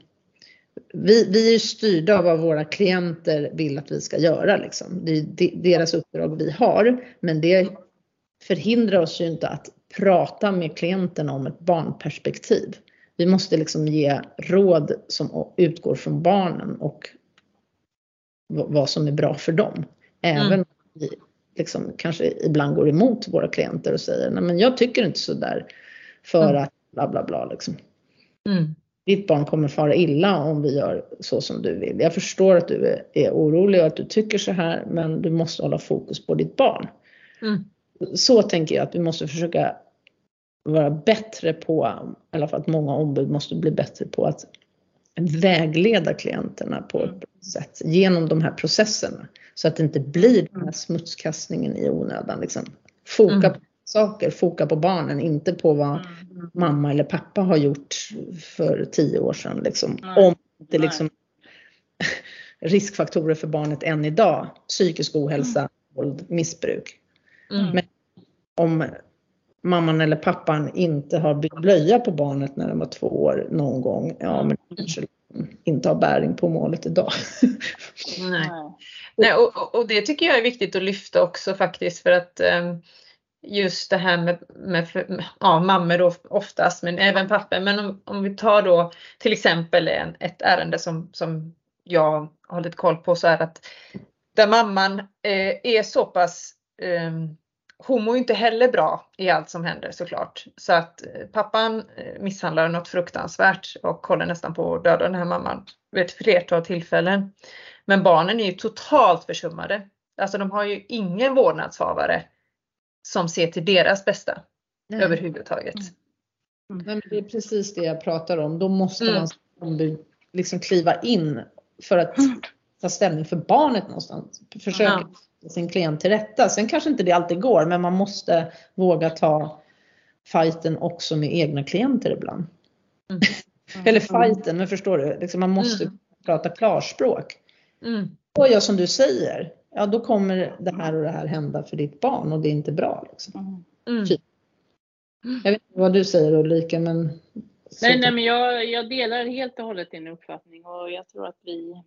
vi, vi är styrda av vad våra klienter vill att vi ska göra. Liksom. Det är de- deras uppdrag vi har. Men det förhindrar oss ju inte att prata med klienterna om ett barnperspektiv. Vi måste liksom ge råd som utgår från barnen och vad som är bra för dem. Även Mm. om vi liksom kanske ibland går emot våra klienter och säger nej men jag tycker inte så där för Mm. att bla bla bla liksom. Mm. Ditt barn kommer fara illa om vi gör så som du vill. Jag förstår att du är, är orolig och att du tycker så här men du måste hålla fokus på ditt barn. Mm. Så tänker jag att vi måste försöka vara bättre på, i alla fall att många ombud måste bli bättre på att vägleda klienterna på ett bra sätt genom de här processerna. Så att det inte blir den här smutskastningen i onödan. Liksom. Foka Mm. på saker, foka på barnen, inte på vad Mm. mamma eller pappa har gjort för tio år sedan. Liksom. Nej. Om det liksom [laughs] riskfaktorer för barnet än idag, psykisk ohälsa, våld, missbruk. Mm. Men om mamman eller pappan inte har bytt blöja på barnet när den var två år någon gång. Ja, men kanske inte har bäring på målet idag. [laughs] Nej. Nej och, och, det tycker jag är viktigt att lyfta också faktiskt för att um, just det här med, med ja, mammor då oftast, men även papper. Men om, om vi tar då till exempel en, ett ärende som, som jag har lite koll på så är att där mamman eh, är så pass eh, hon mår inte heller bra i allt som händer såklart. Så att eh, pappan eh, misshandlar något fruktansvärt och håller nästan på att döda den här mamman vid ett flertal tillfällen. Men barnen är ju totalt försummade. Alltså de har ju ingen vårdnadshavare som ser till deras bästa Nej. överhuvudtaget. Mm. Nej, det är precis det jag pratar om. Då måste mm. man liksom kliva in för att mm. ta ställning för barnet någonstans. Försöka ja. sin klient till rätta. Sen kanske inte det alltid går, men man måste våga ta fighten också med egna klienter ibland. Mm. [laughs] Eller fighten, men förstår du? Liksom man måste mm. prata klarspråk. Mm. Och ja, som du säger, ja då kommer det här och det här hända för ditt barn och det är inte bra. Liksom. Mm. Typ. Jag vet inte vad du säger Ulrika men Nej, nej men jag, jag delar helt och hållet din uppfattning och jag tror att vi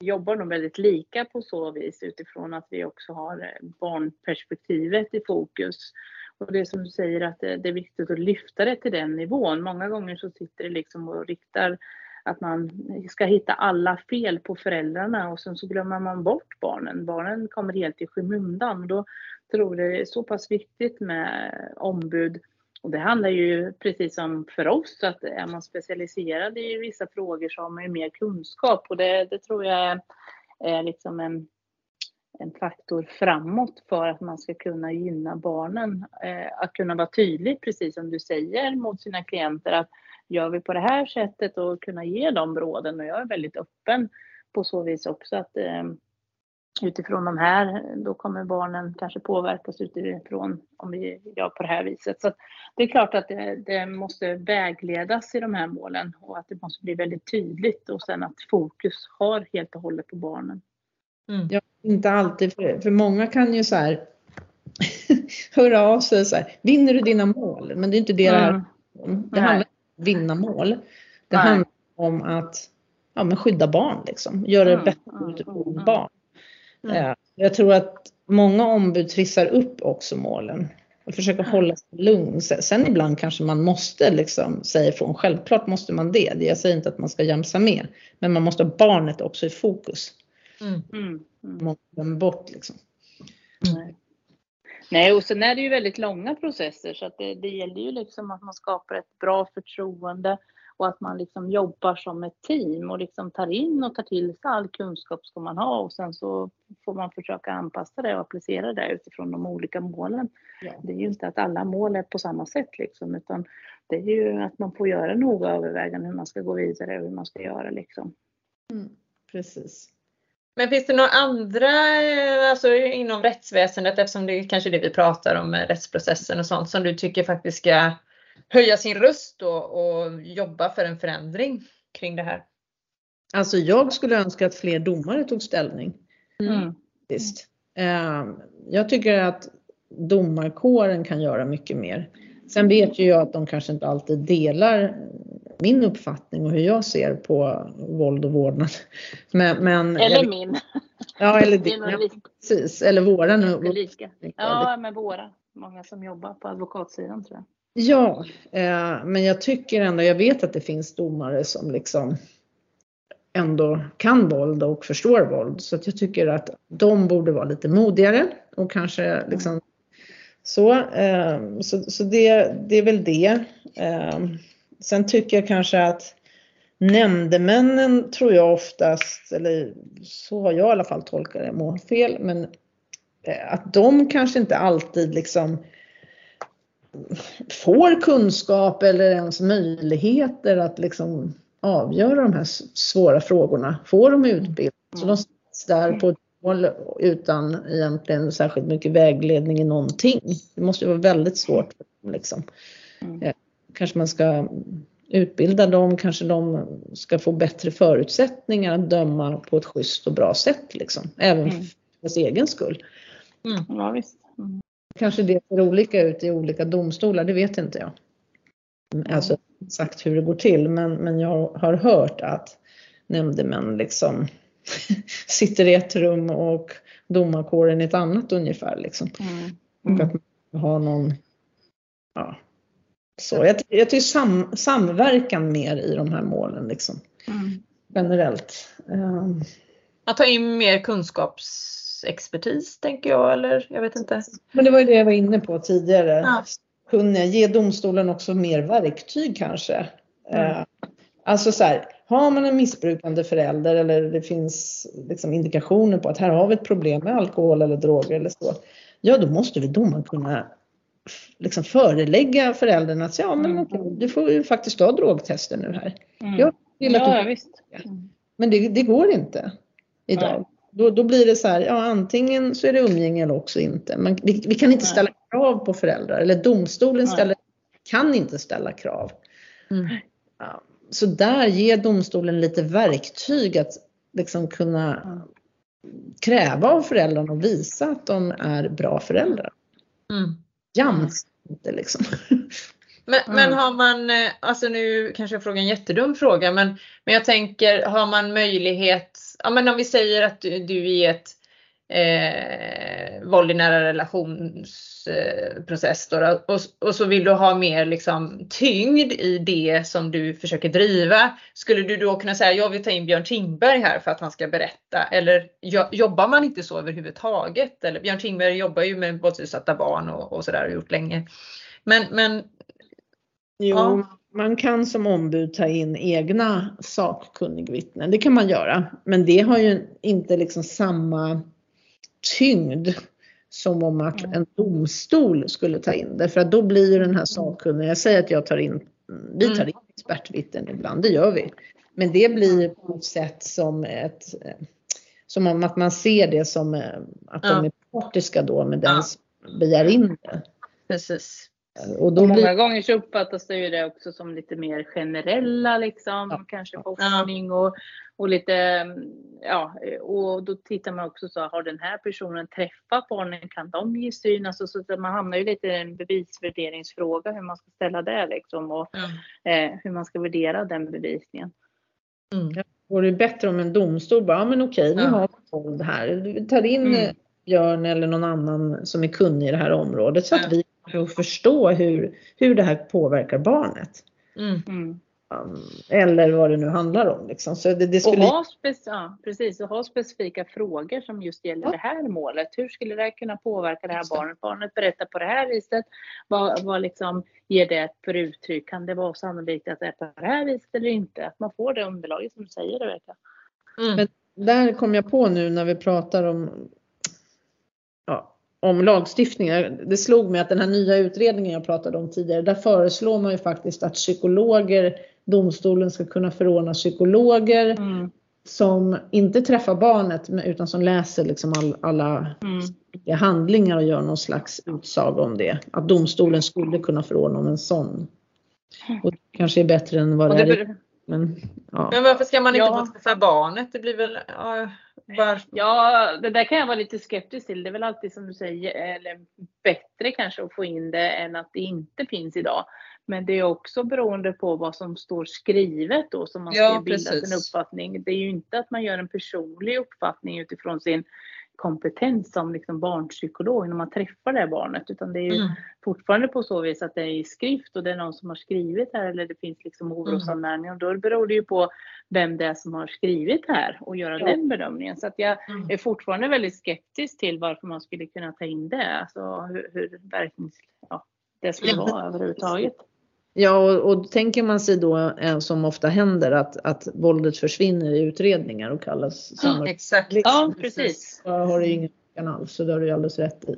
jobbar nog väldigt lika på så vis utifrån att vi också har barnperspektivet i fokus. Och det som du säger att det, det är viktigt att lyfta det till den nivån. Många gånger så sitter det liksom och riktar att man ska hitta alla fel på föräldrarna och sen så glömmer man bort barnen. Barnen kommer helt i skymundan. Då tror jag det är så pass viktigt med ombud. Och det handlar ju precis som för oss att är man specialiserad i vissa frågor så har man ju mer kunskap och det, det tror jag är, är liksom en, en faktor framåt för att man ska kunna gynna barnen. Eh, att kunna vara tydlig, precis som du säger, mot sina klienter att gör vi på det här sättet och kunna ge dem råden och jag är väldigt öppen på så vis också att eh, utifrån de här, då kommer barnen kanske påverkas utifrån om vi gör på det här viset. Så det är klart att det, det, måste vägledas i de här målen och att det måste bli väldigt tydligt och sen att fokus har helt och hållet på barnen. Mm. Ja, inte alltid, för, för många kan ju så här [laughs] höra av sig så här, vinner du dina mål? Men det är inte det mm. det här Det handlar vinna mål. Det Nej. handlar om att ja, men skydda barn, liksom. göra det mm, bättre mm, utifrån mm, barn. Mm. Jag tror att många ombud trissar upp också målen och försöker hålla sig lugn. Sen ibland kanske man måste liksom säga ifrån. Självklart måste man det. Jag säger inte att man ska jamsa med. Men man måste ha barnet också i fokus. Mm. Mm. Man måste bort liksom. Mm. Nej, och sen är det ju väldigt långa processer så att det, det gäller ju liksom att man skapar ett bra förtroende och att man liksom jobbar som ett team och liksom tar in och tar till sig all kunskap som man har och sen så får man försöka anpassa det och applicera det utifrån de olika målen. Ja. Det är ju inte att alla mål är på samma sätt liksom utan det är ju att man får göra noga överväganden hur man ska gå vidare och hur man ska göra liksom. Mm, precis. Men finns det några andra alltså inom rättsväsendet, eftersom det är kanske det vi pratar om, rättsprocessen och sånt, som du tycker faktiskt ska höja sin röst och, och jobba för en förändring kring det här? Alltså jag skulle önska att fler domare tog ställning. Mm. Visst. Ehm, jag tycker att domarkåren kan göra mycket mer. Sen vet ju jag att de kanske inte alltid delar min uppfattning och hur jag ser på våld och vårdnad. Men, men eller jag, min. Ja, eller din. [laughs] Ja, precis. Eller våra nu. Lika. Ja, med våra. Många som jobbar på advokatsidan tror jag. Ja, eh, men jag tycker ändå, jag vet att det finns domare som liksom ändå kan våld och förstår våld. Så jag tycker att de borde vara lite modigare och kanske liksom så. Eh, så, så det, det är väl det. Eh, Sen tycker jag kanske att nämndemännen tror jag oftast, eller så har jag i alla fall tolkat det, må fel, men eh, att de kanske inte alltid liksom får kunskap eller ens möjligheter att liksom avgöra de här svåra frågorna. Får de utbildning? Så de sätts där på ett mål utan egentligen särskilt mycket vägledning i någonting. Det måste ju vara väldigt svårt för dem liksom. Mm. Kanske man ska utbilda dem, kanske de ska få bättre förutsättningar att döma på ett schysst och bra sätt liksom. Även mm. för deras egen skull. Mm. Ja, visst. Mm. Kanske det ser olika ut i olika domstolar, det vet inte jag. Alltså exakt hur det går till, men, men jag har hört att nämndemän liksom [laughs] sitter i ett rum och domarkåren i ett annat ungefär. Liksom. Mm. Och att man har någon, ja, så. Jag, jag tycker sam, samverkan mer i de här målen liksom. Mm. Generellt. Um, Att ta in mer kunskapsexpertis tänker jag eller jag vet inte. men det var ju det jag var inne på tidigare. Ja. Kunna ge domstolen också mer verktyg kanske. Mm. Eh, Alltså så här, har man en missbrukande förälder eller det finns liksom indikationer på att här har vi ett problem med alkohol eller droger eller så. Ja, då måste vi domaren kunna liksom förelägga föräldern att ja, men Mm. okej, du får ju faktiskt ta drogtester nu här. Mm. Jag vill att Ja, du, visst. Mm. men det, det går inte idag. Nej. Då, då blir det så här, ja antingen så är det umgänge eller också inte. Men vi, vi kan inte Nej. ställa krav på föräldrar eller domstolen ställer, kan inte ställa krav. Mm. Ja, Så där ger domstolen lite verktyg att liksom kunna kräva av föräldrarna och visa att de är bra föräldrar. Mm. Jams inte liksom. Men, Mm. men har man, eh, alltså nu kanske jag frågar en jättedum fråga, men, men jag tänker, har man möjlighet, ja men om vi säger att du, du i ett eh, våld i nära relationsprocess process då, och, och så vill du ha mer liksom tyngd i det som du försöker driva. Skulle du då kunna säga, jag vill ta in Björn Tingberg här för att han ska berätta, eller jo- jobbar man inte så överhuvudtaget? Eller Björn Tingberg jobbar ju med våldsutsatta barn och, och sådär och gjort länge. Men, men Jo, Ja. man kan som ombud ta in egna sakkunnigvittnen. Det kan man göra. Men det har ju inte liksom samma tyngd som om att Mm. en domstol skulle ta in det. För att då blir ju den här sakkunniga, jag säger att jag tar in, vi tar Mm. in expertvittnen ibland, det gör vi. Men det blir på något sätt som ett, som om att man ser det som eh, att de är partiska då med den som begär in det. precis. Och då Och blir många gånger så uppfattas det ju det också som lite mer generella liksom, Ja. kanske forskning och, och lite, ja, och då tittar man också så, har den här personen träffat barnen, kan de ge syn? Alltså, så att man hamnar ju lite i en bevisvärderingsfråga, hur man ska ställa det liksom och Ja. eh, hur man ska värdera den bevisningen. Mm. vore det bättre om en domstol bara, ja men okej, nu Ja. har vi våld här. Vi tar in Mm. eh, Björn eller någon annan som är kunnig i det här området så att Ja. Vi kan förstå hur, hur det här påverkar barnet. Mm. Mm. Um, Eller vad det nu handlar om. Liksom. Så det, det Och skulle, ha, spec- ja, precis, och ha specifika frågor som just gäller Ja. det här målet. Hur skulle det här kunna påverka det här barnet? Barnet berättar på det här viset. Vad, vad liksom ger det för uttryck? Kan det vara sannolikt att det är på det här viset eller inte? Att man får det underlaget som du säger Rebecka. Mm. Men- där kom jag på nu när vi pratar om, ja, om lagstiftningar. Det slog mig att den här nya utredningen jag pratade om tidigare, där föreslår man ju faktiskt att psykologer, domstolen ska kunna förordna psykologer Mm. som inte träffar barnet utan som läser liksom all, alla Mm. handlingar och gör någon slags utsaga om det. Att domstolen skulle kunna förordna om en sån. Och det kanske är bättre än vad det det, är. Men, ja. Men varför ska man inte Ja. få träffa barnet? Det blir väl, ja, var, ja, det där kan jag vara lite skeptisk till. Det är väl alltid som du säger, eller bättre kanske att få in det än att det inte finns idag. Men det är också beroende på vad som står skrivet då som man ska Ja, bilda precis. sin uppfattning. Det är ju inte att man gör en personlig uppfattning utifrån sin kompetens som liksom barnpsykolog när man träffar det här barnet. Utan det är ju mm. fortfarande på så vis att det är i skrift och det är någon som har skrivit här eller det finns liksom orosanmälningar. Och då beror det ju på vem det är som har skrivit här och göra Ja. den bedömningen. Så att jag Mm. är fortfarande väldigt skeptisk till varför man skulle kunna ta in det. Alltså hur, hur verknings, ja, det skulle vara överhuvudtaget. Ja, och, och tänker man sig då, eh, som ofta händer, att, att våldet försvinner i utredningar och kallas samma Exakt. Ja, precis. Så har du ingen alls, så det har du alldeles rätt i.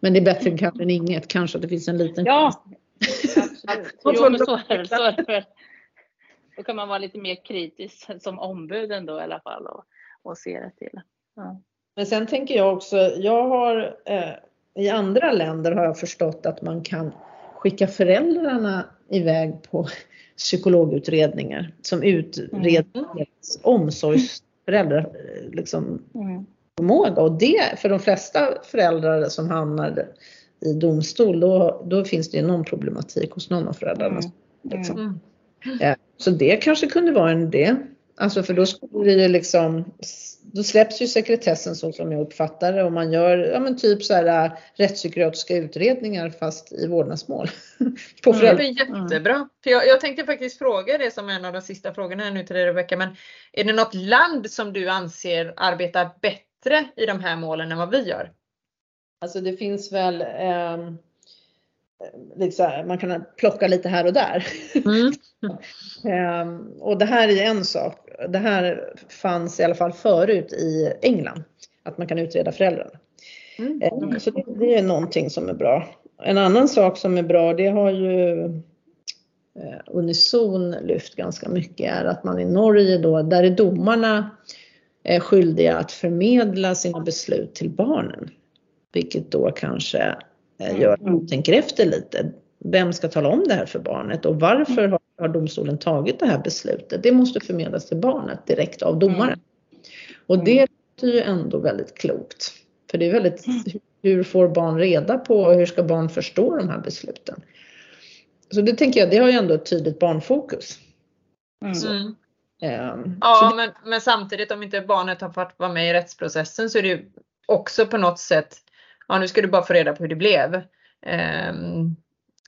Men det är bättre kanske än inget, kanske att det finns en liten Ja, absolut. [laughs] Jo, men så är det. Så är det. Då kan man vara lite mer kritisk som ombud ändå i alla fall och, och se det till. Ja. Men sen tänker jag också, jag har eh, i andra länder har jag förstått att man kan skicka föräldrarna iväg på psykologutredningar som utreder deras omsorgsföräldrar liksom Mm. förmåga och det för de flesta föräldrar som hamnar i domstol, då, då finns det någon problematik hos någon av föräldrarna. Mm. Liksom. Mm. Så det kanske kunde vara en idé. Alltså för då skulle det liksom, då släpps ju sekretessen så som jag uppfattar det och man gör ja men typ så här äh, rättspsykiatriska utredningar fast i vårdnadsmål. [laughs] På Mm. Det var jättebra. För jag, jag tänkte faktiskt fråga det som en av de sista frågorna här nu till dig Rebecka, men är det något land som du anser arbetar bättre i de här målen än vad vi gör? Alltså det finns väl ehm, liksom, man kan plocka lite här och där. Mm. [laughs] Ehm, och det här är en sak. Det här fanns i alla fall förut i England. Att man kan utreda föräldrarna. Mm. Ehm, så det, det är någonting som är bra. En annan sak som är bra det har ju eh, Unison lyft ganska mycket är att man i Norge då, där är domarna eh, skyldiga att förmedla sina beslut till barnen. Vilket då kanske eh, gör att de tänker efter lite. Vem ska tala om det här för barnet och varför har, har domstolen tagit det här beslutet? Det måste förmedlas till barnet direkt av domaren. Och det låter ju ändå väldigt klokt. För det är väldigt, hur får barn reda på och hur ska barn förstå de här besluten? Så det tänker jag, det har ju ändå ett tydligt barnfokus. Mm. Så Ja, men, men samtidigt om inte barnet har fått vara med i rättsprocessen så är det ju också på något sätt, ja nu ska du bara få reda på hur det blev. Ehm,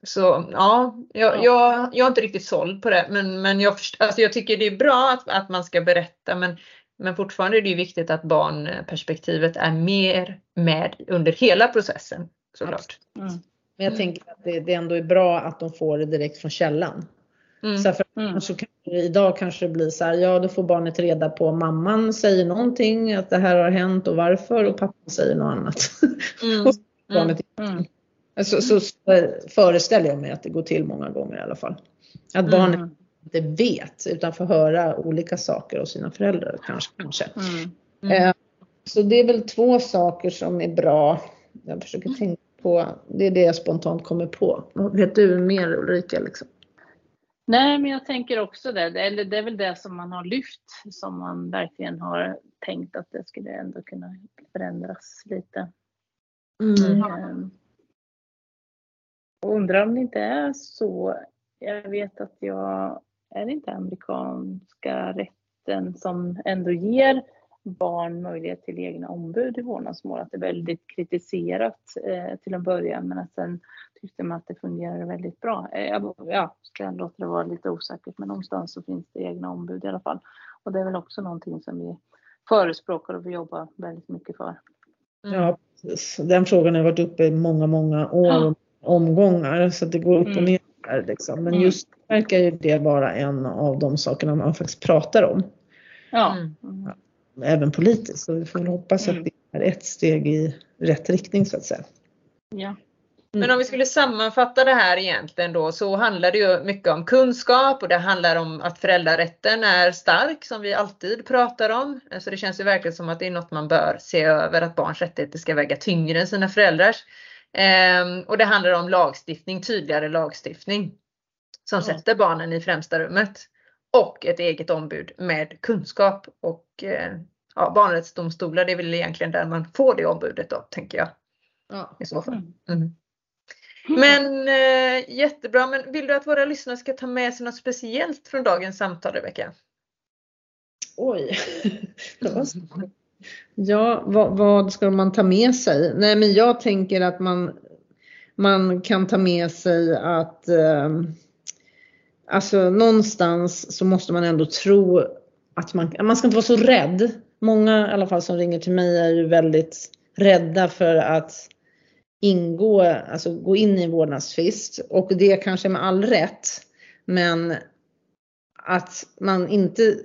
så ja, jag, Ja. jag, jag är inte riktigt såld på det, men, men jag, alltså jag tycker det är bra att, att man ska berätta, men, men fortfarande är det viktigt att barnperspektivet är mer med under hela processen såklart. Mm. Men jag Mm. tänker att det, det ändå är bra att de får det direkt från källan. Mm. Så för Mm. så kan det, idag kanske det blir så här, ja då får barnet reda på mamman säger någonting, att det här har hänt och varför och pappan säger något annat. Mm. [laughs] Och barnet, Mm. så, så, så föreställer jag mig att det går till många gånger i alla fall. Att barnet Mm. inte vet utan får höra olika saker av sina föräldrar kanske. kanske. Mm. Mm. Eh, Så det är väl två saker som är bra. Jag försöker tänka på, det är det jag spontant kommer på. Vet du mer Ulrika? Liksom? Nej, men jag tänker också det. Eller det är väl det som man har lyft som man verkligen har tänkt att det skulle ändå kunna förändras lite. Mm. Och undrar om det inte är så. Jag vet att jag är det inte amerikanska rätten som ändå ger barn möjlighet till egna ombud i vårdnadsmål. Att det är väldigt kritiserat eh, till en början men att sen tyckte man att det fungerade väldigt bra. Eh, jag, ja, ska jag låta det vara lite osäkert men någonstans så finns det egna ombud i alla fall. Och det är väl också någonting som vi förespråkar och vi jobbar väldigt mycket för. Mm. Ja, precis. Den frågan har varit uppe i många, många år och omgångar så det går upp och Mm. ner där liksom. Men Mm. just verkar ju det vara en av de sakerna man faktiskt pratar om. Ja. Mm. Mm. Även politiskt. Så vi får hoppas Mm. att det är ett steg i rätt riktning så att säga. ja. Men om vi skulle sammanfatta det här egentligen då så handlar det ju mycket om kunskap och det handlar om att föräldrarätten är stark som vi alltid pratar om. Så det känns ju verkligen som att det är något man bör se över att barns rättigheter ska väga tyngre än sina föräldrars. Ehm, och det handlar om lagstiftning, tydligare lagstiftning som sätter barnen i främsta rummet. Och ett eget ombud med kunskap och eh, ja, barnrättsdomstolar, det är väl egentligen där man får det ombudet då, tänker jag. Ja. I så fall. Mm. Men eh, jättebra, men vill du att våra lyssnare ska ta med sig något speciellt från dagens samtal Rebecka? Oj. [laughs] Det var. Ja, vad, vad ska man ta med sig? Nej, men jag tänker att man, man kan ta med sig att eh, alltså någonstans så måste man ändå tro att man, man ska inte vara så rädd. Många i alla fall som ringer till mig är ju väldigt rädda för att ingå, alltså gå in i en vårdnadstvist och det kanske med all rätt. Men att man inte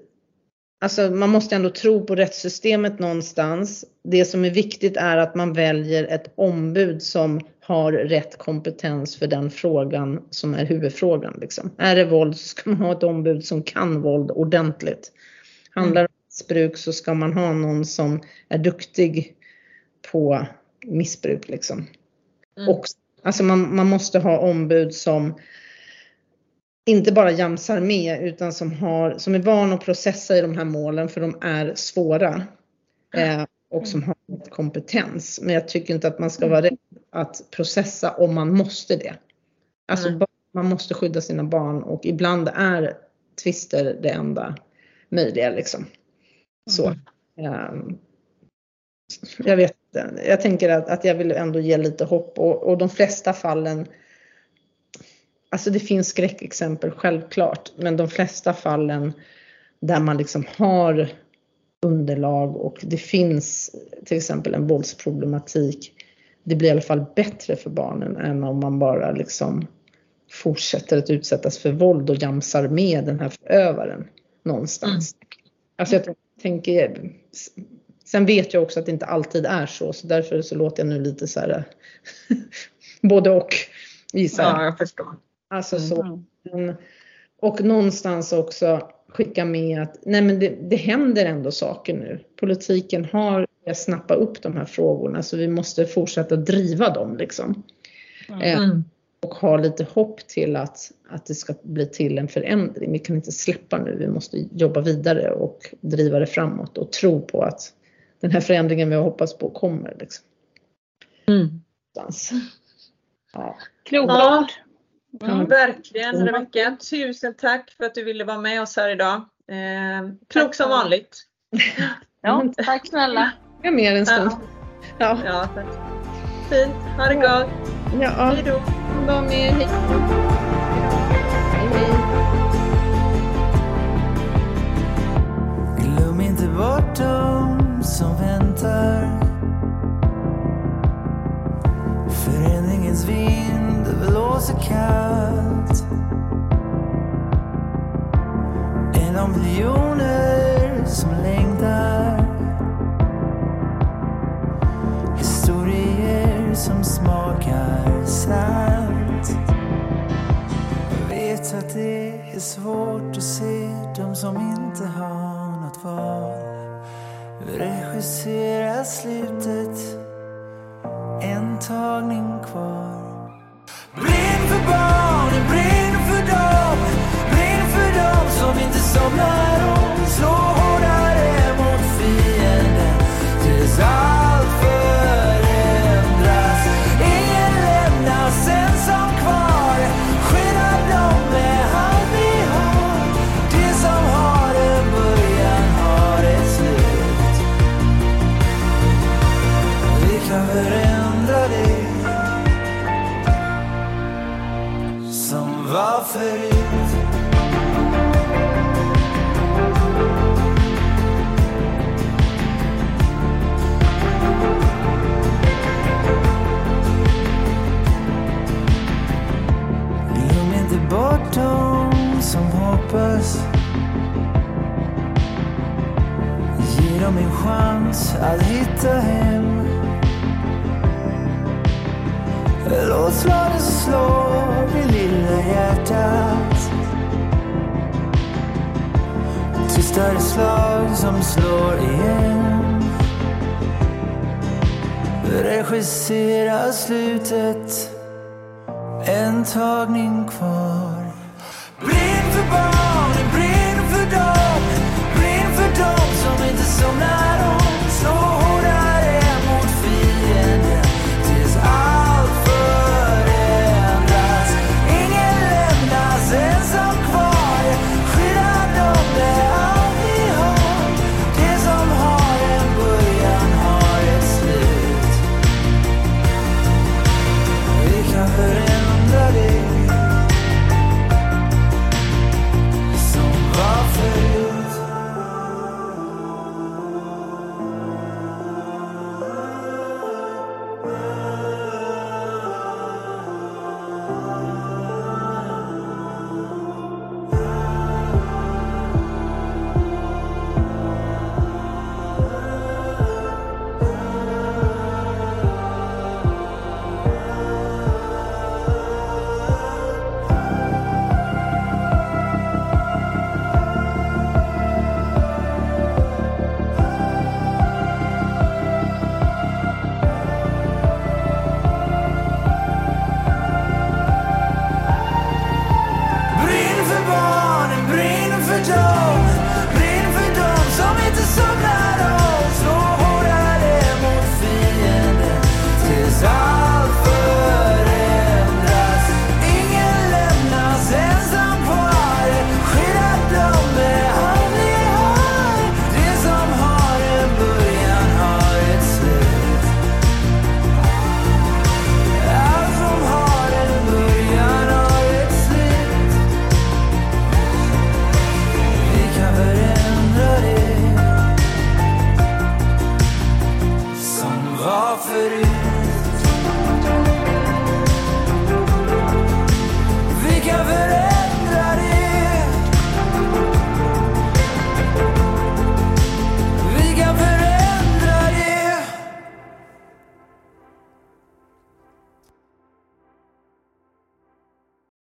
Alltså man måste ändå tro på rättssystemet någonstans. Det som är viktigt är att man väljer ett ombud som har rätt kompetens för den frågan som är huvudfrågan. Liksom. Är det våld så ska man ha ett ombud som kan våld ordentligt. Handlar det om missbruk så ska man ha någon som är duktig på missbruk. Liksom. Mm. Och, alltså man, man måste ha ombud som inte bara jamsar med utan som, har, som är van att processa i de här målen för de är svåra. Eh, och som har rätt kompetens. Men jag tycker inte att man ska vara rädd att processa om man måste det. Alltså Mm. man måste skydda sina barn och ibland är tvister det enda möjliga liksom. Så. Mm. ehm, jag vet. Jag tänker att, att jag vill ändå ge lite hopp och, och de flesta fallen Alltså det finns skräckexempel självklart, men de flesta fallen där man liksom har underlag och det finns till exempel en våldsproblematik. Det blir i alla fall bättre för barnen än om man bara liksom fortsätter att utsättas för våld och jamsar med den här förövaren någonstans. Alltså jag tänker, sen vet jag också att det inte alltid är så, så därför så låter jag nu lite så här [laughs] både och gissar jag. Ja, jag förstår. Alltså så. Mm. Men- Och någonstans också skicka med att nej men det, det händer ändå saker nu. Politiken har börjat snappa upp de här frågorna så vi måste fortsätta driva dem liksom. Eh, Mm. och ha lite hopp till att, att det ska bli till en förändring. Vi kan inte släppa nu, vi måste jobba vidare och driva det framåt och tro på att den här förändringen vi hoppas på kommer. Liksom. Mm. Ja. Kloka Ja. Mm, verkligen Rebecka, tusen tack för att du ville vara med oss här idag. Eh, klok som vanligt. [laughs] Ja, tack snälla. Jag är mer en stund. Ja, Ja. ja, tack. Fint, ha det gott. Ja. Hej då. Var med. Hej. Hej. Glöm inte bort dem som väntar. Förändringens vind blåser kallt. En av miljoner som längtar. Historier som smakar salt. Jag vet att det är svårt att se de som inte har något val. Regissera slutet, en tagning kvar. Brinn för barnen, brinn för dem, brinn för dem som inte somnar om. Slå hårdare mot fienden tills bort dem som hoppas. Ge dem en chans att hitta hem. Låt slaget slå vid lilla hjärtat. Tystare slag som slår igen. Regissera slutet. En tagning kvar.